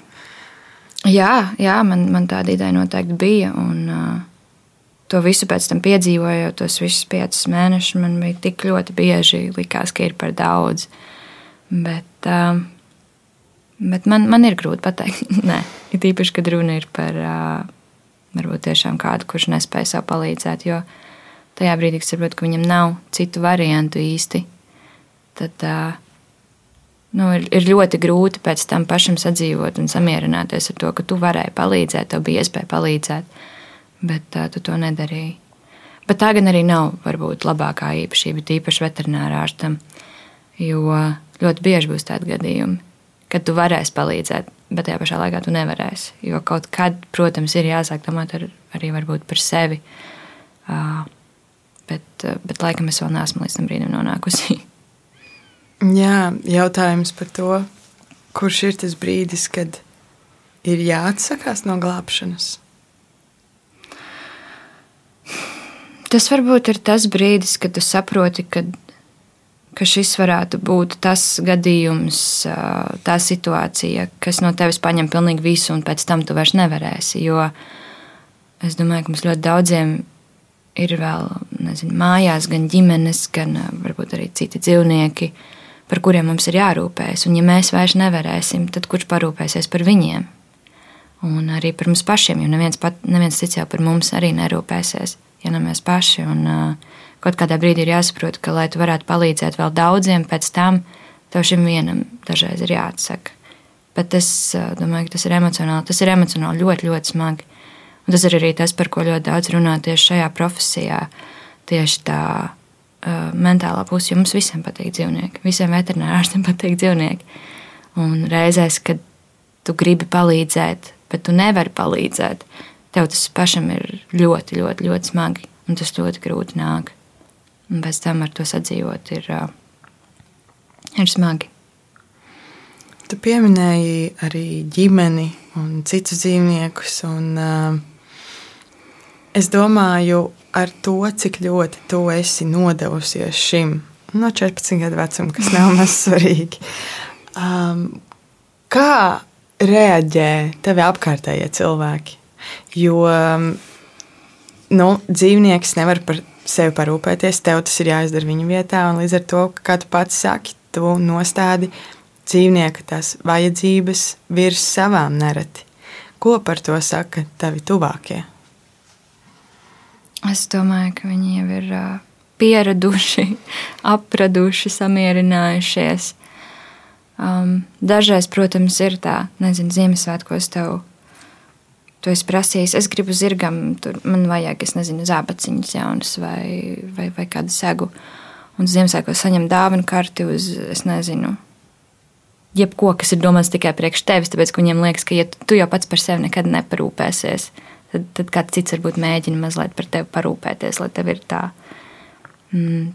Jā, jā man, man tāda ideja noteikti bija. Un, uh, to visu pēc tam piedzīvojot, tos visus piecus mēnešus, man bija tik ļoti bieži likās, ka ir par daudz. Bet, uh, bet man, man ir grūti pateikt, (laughs) nē, it īpaši, kad runa ir par uh, varbūt tiešām kādu, kurš nespēja sev palīdzēt. Jo tajā brīdī, kad saprotu, ka viņam nav citu variantu īsti, tad uh, nu, ir, ir ļoti grūti pēc tam pašam sadzīvot un samierināties ar to, ka tu varēji palīdzēt, tev bija iespēja palīdzēt bet uh, tu to nedarīji. Bet tā gan arī nav varbūt labākā īpašība, tīpaši veterinārā ārstam. Jo ļoti bieži būs tādi gadījumi, kad tu varēsi palīdzēt, bet tajā pašā laikā tu nevarēsi. Jo kaut kad, protams, ir jāsāk domāt ar, arī par sevi. Uh, bet, bet laikam es vēl neesmu līdz tam brīdim nonākusi. (laughs) Jā, jautājums par to, kurš ir tas brīdis, kad ir jāatsakās no glābšanas? Tas varbūt ir tas brīdis, kad tu saproti, ka, ka šis varētu būt tas gadījums, tā situācija, kas no tevis paņem pilnīgi visu, un pēc tam tu vairs nevarēsi. Jo es domāju, ka mums ļoti daudziem ir vēl nezinu, mājās, gan ģimenes, gan varbūt arī citi dzīvnieki, par kuriem mums ir jārūpējas. Un, ja mēs vairs nevarēsim, tad kurš parūpēsies par viņiem? Un arī par mums pašiem, jo neviens, pat, neviens cits jau par mums arī nerūpēsies ja ne mēs paši. Un, uh, kaut kādā brīdī ir jāsaprot, ka, lai tu varētu palīdzēt vēl daudziem, pēc tam tev šim vienam dažreiz ir jāatsaka. Bet es uh, domāju, ka tas ir emocionāli. Tas ir emocionāli ļoti, ļoti smagi. Un tas ir arī tas, par ko ļoti daudz runā tieši šajā profesijā. Tieši tā uh, mentālā puse, jo mums visiem patīk dzīvnieki. Visiem veterināriem (laughs) patīk dzīvnieki. Un reizēs, kad tu gribi palīdzēt, bet tu nevari palīdzēt, tev tas pašam ir ļoti, ļoti, ļoti smagi. Un tas ļoti grūti nāk. Un pēc tam ar to sadzīvot ir, ir smagi. Tu pieminēji arī ģimeni un citus dzīvniekus. Un, uh, es domāju, ar to, cik ļoti tu esi nodevusies šim no 14 gadu vecuma, kas nav (laughs) maz svarīgi. Um, kā reaģē tevi apkārtējie cilvēki? Jo um, nu, dzīvnieks nevar par sevi parūpēties, tev tas ir jāizdara viņa vietā, līdz ar to, kā tu pats saki, tu nostādi dzīvnieka tās vajadzības virs savām nereti. Ko par to saka tavi tuvākie? Es domāju, ka viņi jau ir pieraduši, (laughs) apraduši, samierinājušies. Um, dažreiz, protams, ir tā, nezinu, Ziemassvētkos tev. Tu esi prasījis, es gribu zirgam, tur man vajag, es nezinu, zābaciņas jaunas vai, vai, vai kādu segu. Un Ziemassvētkos saņem dāvanu karti uz, es nezinu, jebko, kas ir domāts tikai priekš tevis, tāpēc ka viņiem liekas, ka ja tu jau pats par sevi nekad neparūpēsies, tad, tad kāds cits varbūt mēģina mazliet par tevi parūpēties, lai tev ir tā, mm,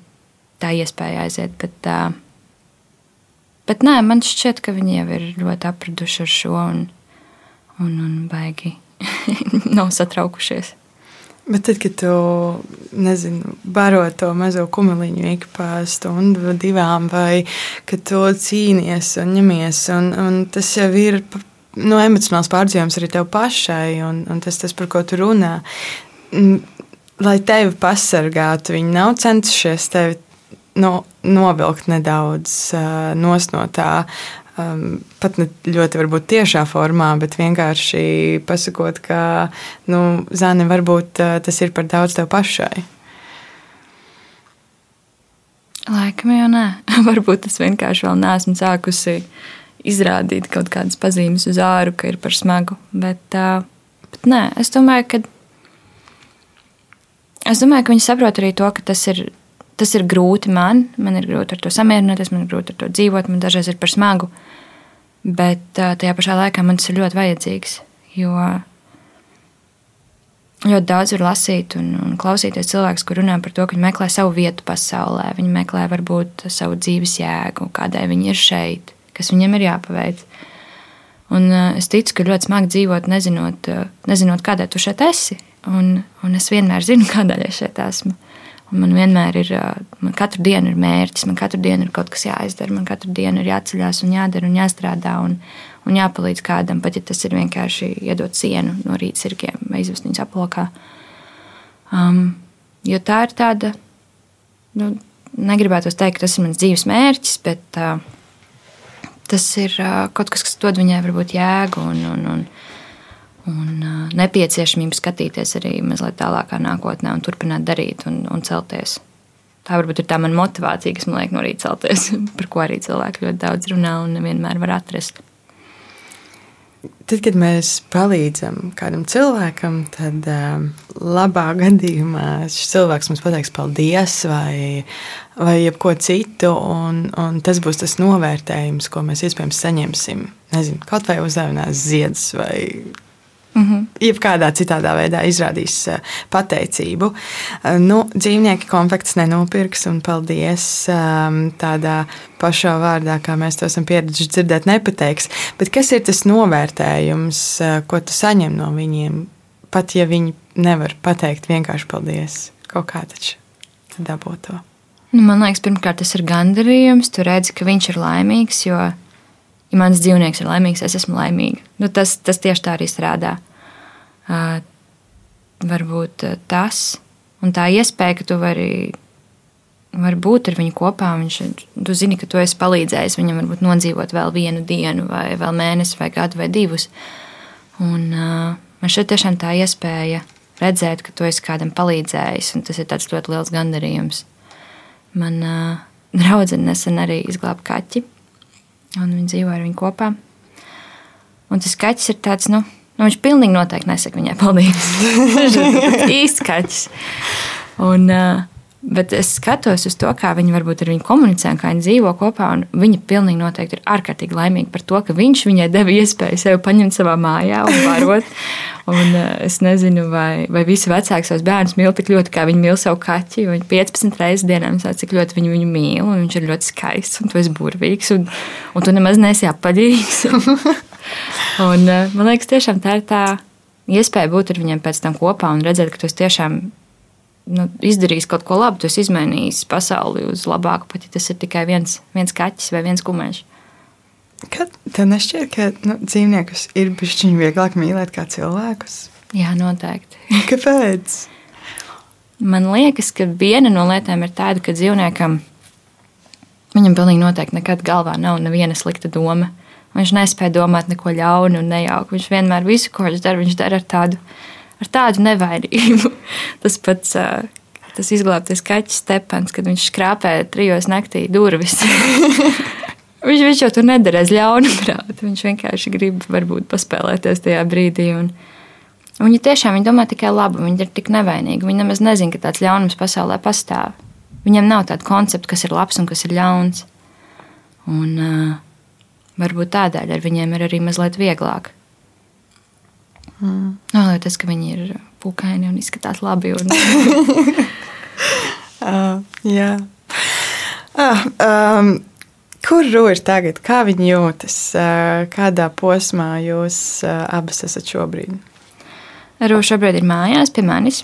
tā iespēja aiziet. Bet, tā, bet nē, man šķiet, ka viņi jau ir ļoti apraduši ar šo un, un, un baigi (laughs) nav satraukušies. Bet tad, kad tu nezinu, baro to mazo kumeliņu ik pa stundu, divām, vai kad tu cīnies un ņemies, un, un tas jau ir nu, emocionāls pārdzīvojums arī tev pašai, un, un tas, tas, par ko tu runā. Lai tevi pasargātu, viņi nav centušies tevi no, novilkt nedaudz uh, no tā um, pat ne ļoti varbūt tiešā formā, bet vienkārši pasakot, ka nu, zāne varbūt uh, tas ir par daudz tev pašai. Laikam jau nē. (laughs) Varbūt es vienkārši vēl neesmu sākusi izrādīt kaut kādas pazīmes uz āru, ka ir par smagu. Bet, uh, bet nē, es domāju, ka. Es domāju, ka viņi saprot arī to, ka tas ir tas ir grūti man. Man ir grūti ar to samierināties, man ir grūti ar to dzīvot, man dažreiz ir par smagu. Bet tajā pašā laikā man tas ir ļoti vajadzīgs. Jo ļoti daudz var lasīt un, un klausīties cilvēkus, kur runā par to, ka viņi meklē savu vietu pasaulē. Viņi meklē varbūt savu dzīves jēgu, kādai viņi ir šeit, kas viņiem ir jāpaveic. Un es ticu, ka ļoti smagi dzīvot, nezinot, nezinot kādai tu šeit esi. Un, un es vienmēr zinu, (laughs) kādēļ es šeit esmu. Un man vienmēr ir, man katru dienu ir mērķis, man katru dienu ir kaut kas jāizdara, man katru dienu ir jāceļās un jādara un jāstrādā un, un jāpalīdz kādam, pat ja tas ir vienkārši iedot sienu no rīta sirgiem vai izvest viņus aplokā. Um, jo tā ir tāda, nu, negribētu teikt, tas ir mans dzīves mērķis, bet uh, tas ir uh, kaut kas, kas dod viņai varbūt jēgu un, un, un un uh, nepieciešamību skatīties arī mazliet tālākā nākotnē un turpināt darīt un, un celties. Tā varbūt ir tā mana motivācija, kas man liek no rīta celties, (laughs) par ko arī cilvēki ļoti daudz runā un nevienmēr var atrast. Tad, kad mēs palīdzam kādam cilvēkam, tad um, labā (laughs) gadījumā šis cilvēks mums pateiks paldies vai, vai jebko citu, un, un tas būs tas novērtējums, ko mēs iespējams saņemsim. Nezinu, kaut vai uzdāvinās ziedus vai Mm -hmm. Jebkādā citādā veidā izrādīs eh, pateicību. Eh, nu, dzīvnieki konfekts nenopirks, un paldies ehm, tādā pašā vārdā, kā mēs to esam pieraduši dzirdēt, nepateiks. Bet kas ir tas novērtējums, eh, ko tu saņem no viņiem? Pat ja viņi nevar pateikt vienkārši paldies, kaut kā taču dabūt to. Nu, man liekas, pirmkārt, tas ir gandarījums. Tu redzi, ka viņš ir laimīgs, jo ja mans dzīvnieks ir laimīgs, es esmu laimīga. Nu, tas, tas tieši tā arī strādā. Uh, varbūt uh, tas un tā iespēja, ka tu vari, vari būt ar viņu kopā. Viņš, tu zini, ka tu esi palīdzējis viņam varbūt nodzīvot vēl vienu dienu, vai vēl mēnesi, vai gadu, vai divus. Un, uh, man šeit tiešām tā iespēja redzēt, ka tu esi kādam palīdzējis, un tas ir ļoti liels gandarījums. Man uh, draudzene nesen arī izglāba kaķi un viņi dzīvo ar viņu kopā. Un tas kaķis ir tāds, nu, nu viņš pilnīgi noteikti nesaka viņai paldies. (laughs) (laughs) Viņš ir īsts kaķis. Un, uh, Bet es skatos uz to, kā viņi varbūt ar viņu komunicē, kā viņi dzīvo kopā. Viņa pilnīgi noteikti ir ārkārtīgi laimīga par to, ka viņš viņai deva iespēju sevi paņemt savā mājā un barot. (laughs) un, uh, es nezinu, vai, vai visi vecāki savus bērnus mīl tik ļoti, kā viņi mīl savu kaķi. Viņi 15 reizes dienā saka, cik ļoti viņi viņu mīl. Viņš ir ļoti skaists un tu esi burvīgs un, un tu nemaz neesi apaļīgs. (laughs) un, uh, man liekas, tiešām tā ir tā iespēja būt ar viņiem pēc tam kopā un redzēt, ka tu tiešām nu, izdarījis kaut ko labu, tu esi izmainījis pasauli uz labāku, pat ja tas ir tikai viens, viens kaķis vai viens kumēns. Kad tev nešķiet, ka nu, dzīvniekus ir bijis vieglāk mīlēt kā cilvēkus? Jā, noteikti. (laughs) Kāpēc? Man liekas, ka viena no lietām ir tāda, ka dzīvniekam viņam pilnīgi noteikti nekad galvā nav neviena slikta doma. Viņš nespēja domāt neko ļaunu un nejauku. Viņš vienmēr visu, ko viņš dara, viņš dara ar tādu ar tādu nevainību. (laughs) Tas pats tas izglābtais kaķis Stepans, kad viņš skrāpēja trijos naktī durvis. (laughs) viņš, viņš jau tur nedarēs ļaunu prātu. Viņš vienkārši grib varbūt paspēlēties tajā brīdī. Un, Viņi tiešām viņi domā tikai labu, viņi ir tik nevainīgi. Viņi nemaz nezina, ka tāds ļaunums pasaulē pastāv. Viņam nav tāda koncepta, kas ir labs un kas ir ļauns. Un, uh, varbūt tādēļ ar viņiem ir arī mazliet vieglāk. Mm. No, tas, ka viņi ir pukaini un izskatās labi. Un... uh, (laughs) jā. Uh, um, kur Rūra ir tagad? Kā viņa jūtas? Uh, kādā posmā jūs uh, abas esat šobrīd? Rūra šobrīd ir mājās pie manis.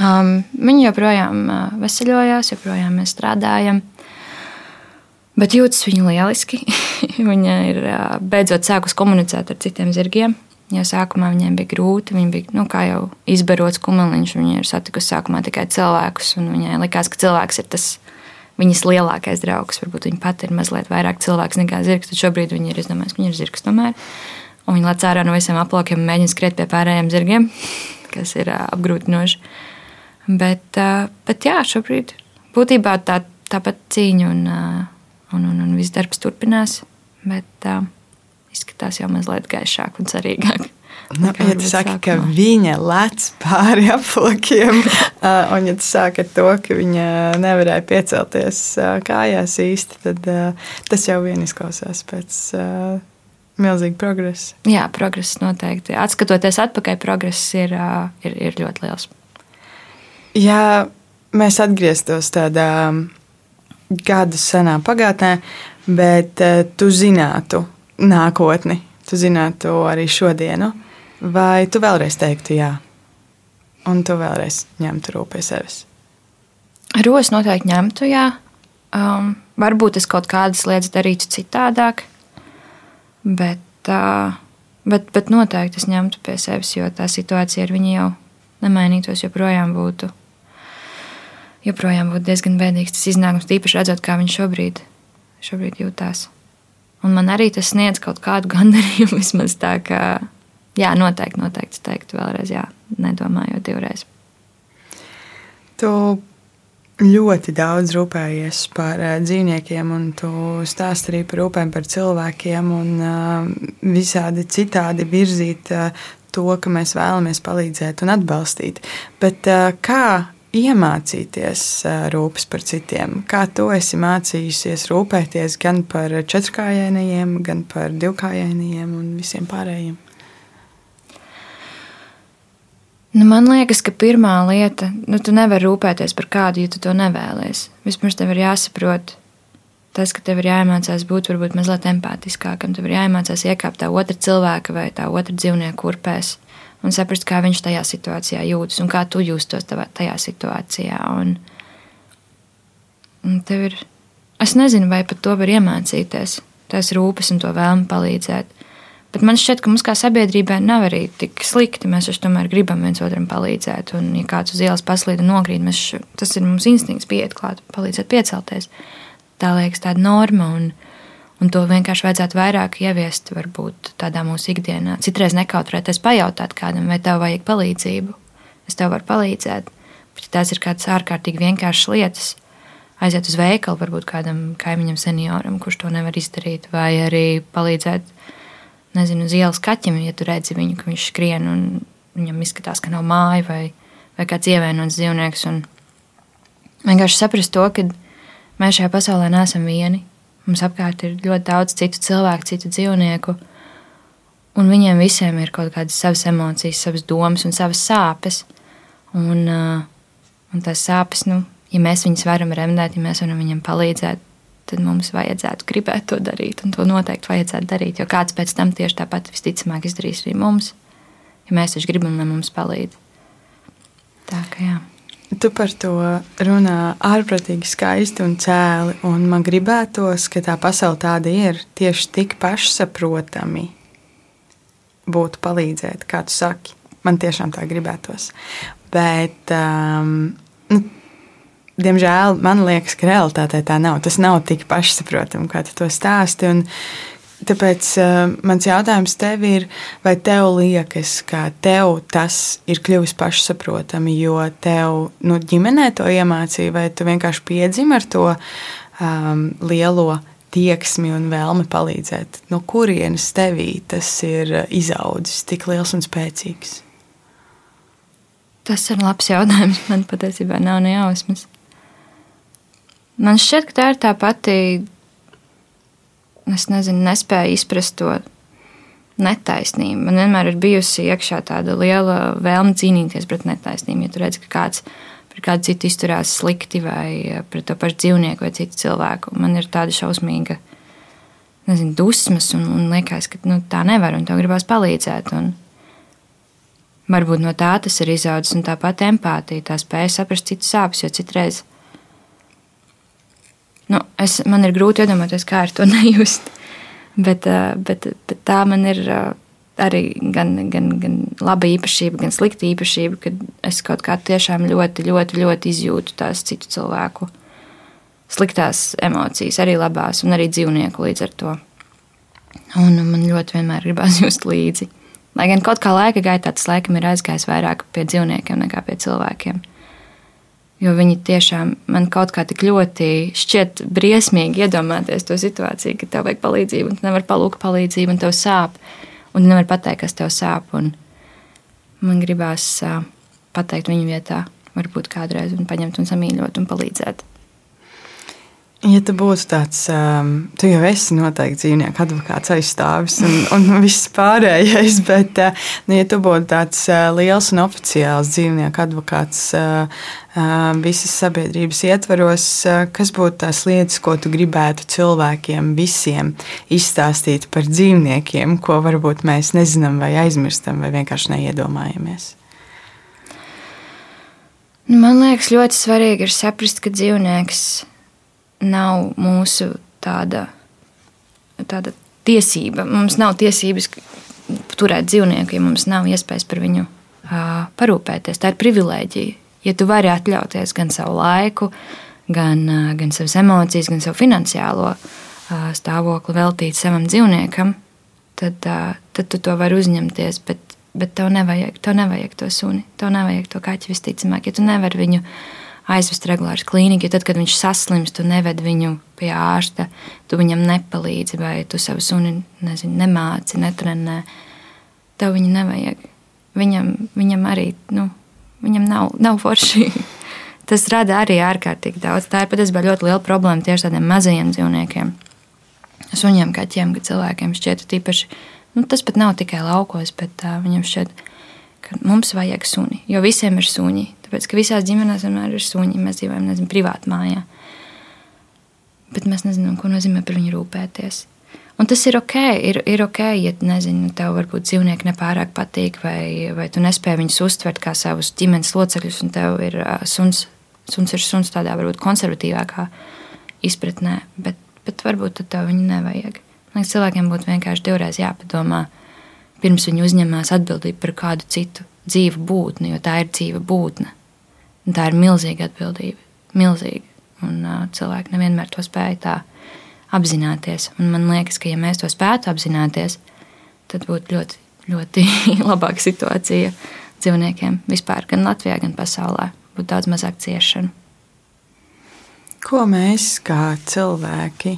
Um, viņa joprojām uh, veseļojās, joprojām mēs strādājam. Bet jūtas viņa lieliski. (laughs) viņa ir uh, beidzot sākus komunicēt ar citiem zirgiem. Jo sākumā viņiem bija grūti. Viņa bija nu, jau izbarots kumeliņš. Viņa ir satikusi sākumā tikai cilvēkus. Viņai likās, ka cilvēks ir tas viņas lielākais draugs. Varbūt viņa pati ir mazliet vairāk cilvēks nekā zirgs. Tad šobrīd viņa ir izdomājusi, ka viņa ir zirgs tomēr. Un viņa lec ārā no visiem aplokiem un mēģina skriet pie pārējiem zirgiem, (laughs) kas ir apgrūtinoši. Bet, bet jā, šobrīd būtībā tā, tāpat cīņa un, un, un, un viss darbs turpinās. Bet, uh, izskatās jau mazliet gaišāk un cerīgāk. Nu, ja tu saki, sākumā. ka viņa lec pāri aplokiem, (laughs) un ja tu sāki ar to, ka viņa nevarēja piecelties kājās īsti, tad tas jau vien izklausās pēc milzīga progresa. Jā, progress noteikti. Atskatoties atpakaļ, progress ir, ir, ir ļoti liels. Ja mēs atgrieztos tādā gadu senā pagātnē, bet tu zinātu, nākotni, tu zinātu arī šodienu, vai tu vēlreiz teiktu jā, un tu vēlreiz ņemtu rūpīgi pie sevis? Ros noteikti ņemtu, jā. Um, varbūt es kaut kādas lietas darītu citādāk, bet, uh, bet, bet noteikti es ņemtu pie sevis, jo tā situācija ar viņu jau nemainītos, joprojām būtu, joprojām būtu diezgan bēdīgs tas iznākums, tīpaši redzot, kā viņš šobrīd, šobrīd jūtās. Un man arī tas sniedz kaut kādu gandarījumu. (laughs) Vismaz tā, ka, jā, noteikti, noteikti teiktu vēlreiz, jā, nedomājot divreiz. Tu ļoti daudz rūpējies par uh, dzīvniekiem, un tu stāst arī par rūpēm par cilvēkiem, un uh, visādi citādi virzīt uh, to, ka mēs vēlamies palīdzēt un atbalstīt. Bet kā iemācīties rūpes par citiem? Kā tu esi mācījusies rūpēties gan par četrkājainajiem, gan par divkājainajiem un visiem pārējiem? Nu, man liekas, ka pirmā lieta, nu, tu nevari rūpēties par kādu, ja tu to nevēlies. Vispirms tev ir jāsaprot, tas, ka tev ir jāiemācās būt varbūt mazliet empātiskākam, tev ir jāiemācās iekāpt tā otra cilvēka vai tā otra dzīvnieka kurpēs un saprast, kā viņš tajā situācijā jūtas un kā tu jūtos tajā situācijā. Un, un ir, es nezinu, vai pat to var iemācīties, tās rūpes un to vēlmi palīdzēt. Bet man šķiet, ka mums kā sabiedrībai nav arī tik slikti. Mēs taču tomēr gribam viens otram palīdzēt. Un, ja kāds uz ielas paslīd un nokrīt, mēs, tas ir mums instinkts pieiet klāt, palīdzēt piecelties. Tā liekas tāda norma. Un, Un to vienkārši vajadzētu vairāk ieviest, varbūt tādā mūsu ikdienā. Citreiz nekautrēties pajautāt kādam, vai tev vajag palīdzību. Es tev varu palīdzēt, bet ja tās ir kādas ārkārtīgi vienkāršas lietas. Aiziet uz veikalu, varbūt kādam kaimiņam, senioram, kurš to nevar izdarīt, vai arī palīdzēt, nezinu, uz ielas kaķim, ja tu redzi viņu, ka viņš skrien un viņam izskatās, ka nav māja vai, vai kāds ievainots dzīvnieks. Un, vienkārši saprast to, ka mēs šajā pasaulē neesam vieni. Mums apkārt ir ļoti daudz citu cilvēku, citu dzīvnieku, un viņiem visiem ir kaut kādas savas emocijas, savas domas un savas sāpes. Un, un tās sāpes, nu, ja mēs viņus varam remdēt, ja mēs varam viņiem palīdzēt, tad mums vajadzētu gribēt to darīt, un to noteikti vajadzētu darīt. Jo kāds pēc tam tieši tāpat visticamāk izdarīs arī mums, ja mēs taču gribam, lai mums palīdz. Tā kā jā. Tu par to runā ārprātīgi skaisti un cēli, un man gribētos, ka tā pasaule tāda ir tieši tik pašsaprotami būtu palīdzēt, kā tu saki. Man tiešām tā gribētos. Bet, um, nu, diemžēl, man liekas, ka realitātē tā nav. Tas nav tik pašsaprotami, kā tu to stāsti. Un, Tāpēc uh, mans jautājums tev ir, vai tev liekas, ka tev tas ir kļuvis pašsaprotami, jo tev nu, ģimenē to iemācīja, vai tu vienkārši piedzimi ar to um, lielo tieksmi un vēlmi palīdzēt? No kurienes tevī tas ir izaudzis tik liels un spēcīgs? Tas ir labs jautājums. Man patiesībā nav ne jausmas. Man šķiet, ka tā ir tā pati es nezinu, nespēju izprast to netaisnību. Man vienmēr ir bijusi iekšā tāda liela vēlme cīnīties pret netaisnību. Ja tu redz, ka kāds pret kādu citu izturās slikti vai pret to pašu dzīvnieku vai citu cilvēku, man ir tāda šausmīga nezinu, dusmas un, un liekas, ka nu, tā nevar un tev gribās palīdzēt. Un varbūt no tā tas ir izaudzis un tāpat empātija, tā spēja saprast citu sāpes, jo citreiz Nu, es, man ir grūti iedomāties, kā ar to (laughs) nejust. Bet, eh, bet, bet tā man ir eh, arī gan, gan, gan laba īpašība, gan slikta īpašība, ka es kaut kā tiešām ļoti, ļoti, ļoti izjūtu tās citu cilvēku sliktās emocijas, arī labās, un arī dzīvnieku līdz ar to. Un man ļoti vienmēr gribās (laughs) just līdzi. Lai gan kaut kā laika gaitā tas laikam ir aizgājis vairāk pie dzīvniekiem nekā pie cilvēkiem. Jo viņi tiešām man kaut kā tik ļoti šķiet briesmīgi iedomāties to situāciju, ka tev vajag palīdzību, un tu nevari palūgt palīdzību, un tev sāp, un tu nevari pateikt, kas tev sāp. Man gribās pateikt viņu vietā, varbūt kādreiz, un paņemt un samīļot un palīdzēt. Ja tu būtu tāds, um, tu jau esi noteikti dzīvnieku advokāts, aizstāvis un, un viss pārējais, (laughs) bet, uh, nu, ja tu būtu tāds uh, liels un oficiāls dzīvnieku advokāts uh, uh, visas sabiedrības ietvaros, uh, kas būtu tās lietas, ko tu gribētu cilvēkiem visiem izstāstīt par dzīvniekiem, ko varbūt mēs nezinām vai aizmirstam vai vienkārši neiedomājamies? Man liekas, ļoti svarīgi ir saprast, ka dzīvnieks ir nav mūsu tāda, tāda tiesība. Mums nav tiesības turēt dzīvnieku, ja mums nav iespējas par viņu uh, parūpēties. Tā ir privilēģija. Ja tu vari atļauties gan savu laiku, gan, uh, gan savas emocijas, gan savu finansiālo uh, stāvokli veltīt savam dzīvniekam, tad, uh, tad tu to vari uzņemties. Bet, bet tev nevajag, tev nevajag to suni, tev nevajag to kaķi visticamāk. Ja tu nevari viņu izdarīt, aizvest regulāri uz klīniku, jo tad, kad viņš saslims, tu neved viņu pie ārsta, tu viņam nepalīdzi, vai tu savu suni nezinu, nemāci, netrenē. Tev viņa nevajag. Viņam, viņam arī nu, viņam nav, nav forši. (laughs) Tas rada arī ārkārtīgi daudz. Tā ir patiesībā ļoti liela problēma tieši tādiem mazajiem dzīvniekiem. Suņiem, kaķiem, ka cilvēkiem šķiet tīpaši. Nu, tas pat nav tikai laukos, bet uh, viņam šķiet, ka mums vajag suni. Jo visiem ir suņi. Tāpēc, ka visās ģimenēs vienmēr ir suņi. Mēs dzīvojam, nezinu, privātā mājā. Bet mēs nezinām, ko nozīmē par viņu rūpēties. Un tas ir ok, ir, ir ok, ja nezinu, tev varbūt dzīvnieki nepārāk patīk, vai, vai tu nespēj viņus uztvert kā savus ģimenes locekļus, un tev ir uh, suns, suns ir suns tādā varbūt konservatīvākā izpratnē, bet, bet varbūt tev viņu nevajag. Man liekas, cilvēkiem būtu vienkārši divreiz jāpadomā, pirms viņi uzņemās atbildību par kādu citu dzīvu būtni, jo tā ir dzīva būtne. Un tā ir milzīga atbildība. Milzīga. Un uh, cilvēki nevienmēr to spēj tā apzināties. Un man liekas, ka ja mēs to spētu apzināties, tad būtu ļoti, ļoti (laughs) labāka situācija dzīvniekiem vispār, gan Latvijā, gan pasaulē. Būtu daudz mazāk ciešanu. Ko mēs kā cilvēki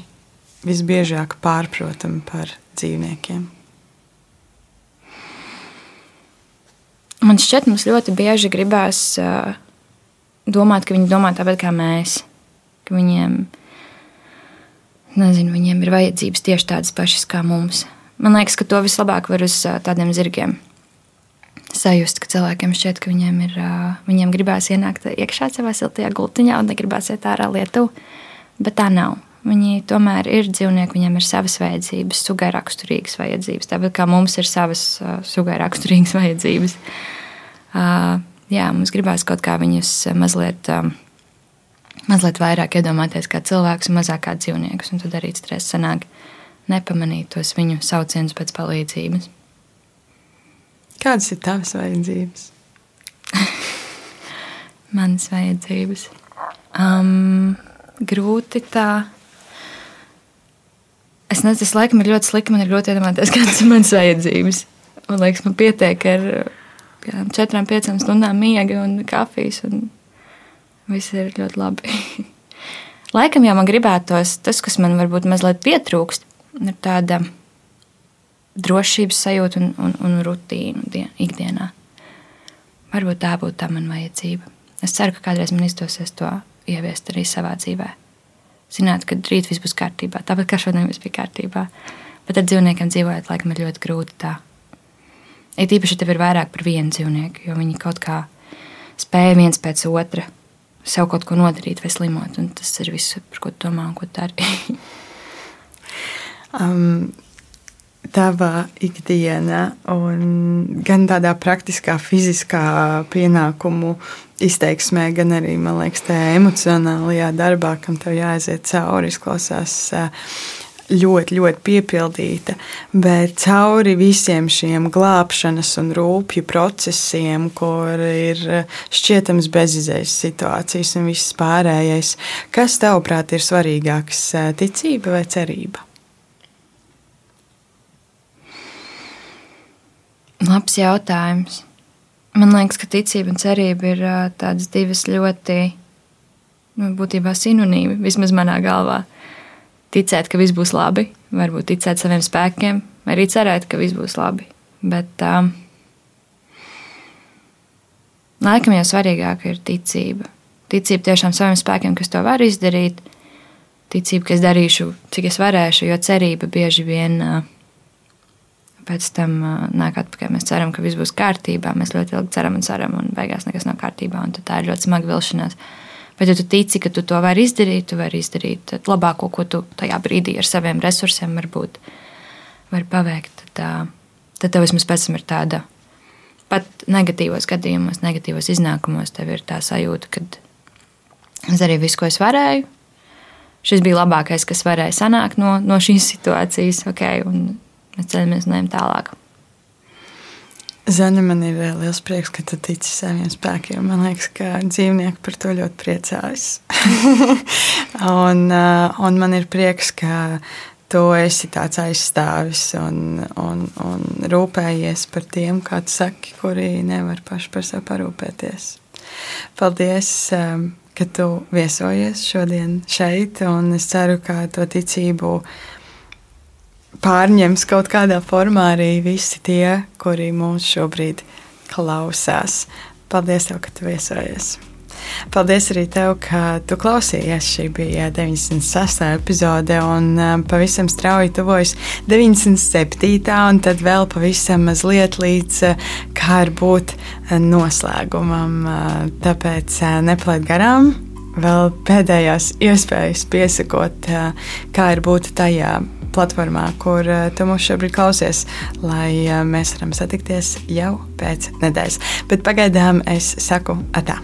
visbiežāk pārprotam par dzīvniekiem? Man šķiet, mums ļoti bieži gribās uh, domāt, ka viņi domā tāpat kā mēs. Ka viņiem, nezinu, viņiem ir vajadzības tieši tādas pašas kā mums. Man liekas, ka to vislabāk var uz tādiem zirgiem sajust, ka cilvēkiem šķiet, ka viņiem, ir, viņiem gribās ienākt iekšā savā siltajā gultiņā un negribās iet ārā lietu. Bet tā nav. Viņi tomēr ir dzīvnieki, viņiem ir savas vajadzības, sugai raksturīgas vajadzības. Tāpat kā mums ir savas sugai raksturīgas (laughs) vajadzības. Uh, jā, mums gribās kaut kā viņus mazliet, um, mazliet vairāk iedomāties kā cilvēkus un mazāk kā dzīvniekus. Un tad arī stress sanāk nepamanīt tos viņu saucienus pēc palīdzības. Kādas ir tavas vajadzības? (laughs) Manas vajadzības. Um, grūti tā Es nezinu, tas laikam ir ļoti slikti. Man ir ļoti iedomāties, kādas ir manas vajadzības. Man liekas, man pietiek ar četrām, piecām stundām miega un kafijas, un viss ir ļoti labi. (laughs) laikam jau man gribētos, tas, kas man varbūt mazliet pietrūkst, ir tāda drošības sajūta un, un, un rutīna dien, ikdienā. Varbūt tā būtu tā mana vajadzība. Es ceru, ka kādreiz man izdosies to ieviest arī savā dzīvēm zināt, ka rīt viss būs kārtībā. Tāpat kā šodien viss bija kārtībā. Bet ar dzīvniekiem dzīvojot, laikam, ir ļoti grūti tā. Ir īpaši, ja tev ir vairāk par vienu dzīvnieku, jo viņi kaut kā spēja viens pēc otra sev kaut ko nodarīt vai slimot. Tas ir viss, par ko domā un ko dari. (laughs) um, tava ikdiena, gan tādā praktiskā, fiziskā pienākumu izteiksmē, gan arī liekas, tajā emocionālajā darbā, kam tev jāaiziet cauri, izklausās ļoti, ļoti piepildīta. Bet cauri visiem šiem glābšanas un rūpju procesiem, kur ir šķietams bezizējas situācijas un viss pārējais, kas tavuprāt ir svarīgāks - ticība vai cerība? Labs jautājums. Man liekas, ka ticība un cerība ir tādas divas ļoti, nu, būtībā sinonīmi, vismaz manā galvā. Ticēt, ka viss būs labi, varbūt ticēt saviem spēkiem, arī cerēt, ka viss būs labi. Bet um, laikam jau svarīgāk ir ticība. Ticība tiešām saviem spēkiem, kas to var izdarīt, ticība, ka es darīšu, cik es varēšu, jo cerība bieži vien uh, pēc tam uh, nāk atpakaļ. Mēs ceram, ka viss būs kārtībā. Mēs ļoti ilgi ceram un ceram, un beigās nekas nav kārtībā. Tā ir ļoti smaga vilšanās. Bet, ja tu tici, ka tu to vari izdarīt, tu vari izdarīt labāko, ko tu tajā brīdī ar saviem resursiem varbūt vari paveikt. Tad, tad tev vismaz pēc tam ir tāda pat negatīvos gadījumos, negatīvos iznākumos, tev ir tā sajūta, ka es darīju visu, ko es varēju. Šis bija labākais, kas varēja sanākt no, no šīs situācijas. Okay, mēs ceļamies un ejam tālāk. Zana, man ir liels prieks, ka tu tici saviem spēkiem. Man liekas, ka dzīvnieki par to ļoti priecājas. (laughs) un, eh, un man ir prieks, ka tu esi tāds aizstāvis un, un, un rūpējies par tiem, kā tu saki, kuri nevar paši par sevi parūpēties. Paldies, eh, ka tu viesojies šodien šeit, un es ceru, ka to ticību pārņems kaut kādā formā arī visi tie, kuri mūs šobrīd klausās. Paldies, tev, ka tu viesojies! Paldies arī tev, ka tu klausījies. Šī bija 96. epizode, un pavisam strauji tuvojas 97. un tad vēl pavisam mazliet līdz kā ir būt noslēgumam. Tāpēc nepalaid garām. Vēl pēdējās iespējas piesakot, kā ir būt tajā platformā, kur eh, tu mūs šobrīd klausies, lai eh, mēs varam satikties jau pēc nedēļas. Bet pagaidām es saku atā.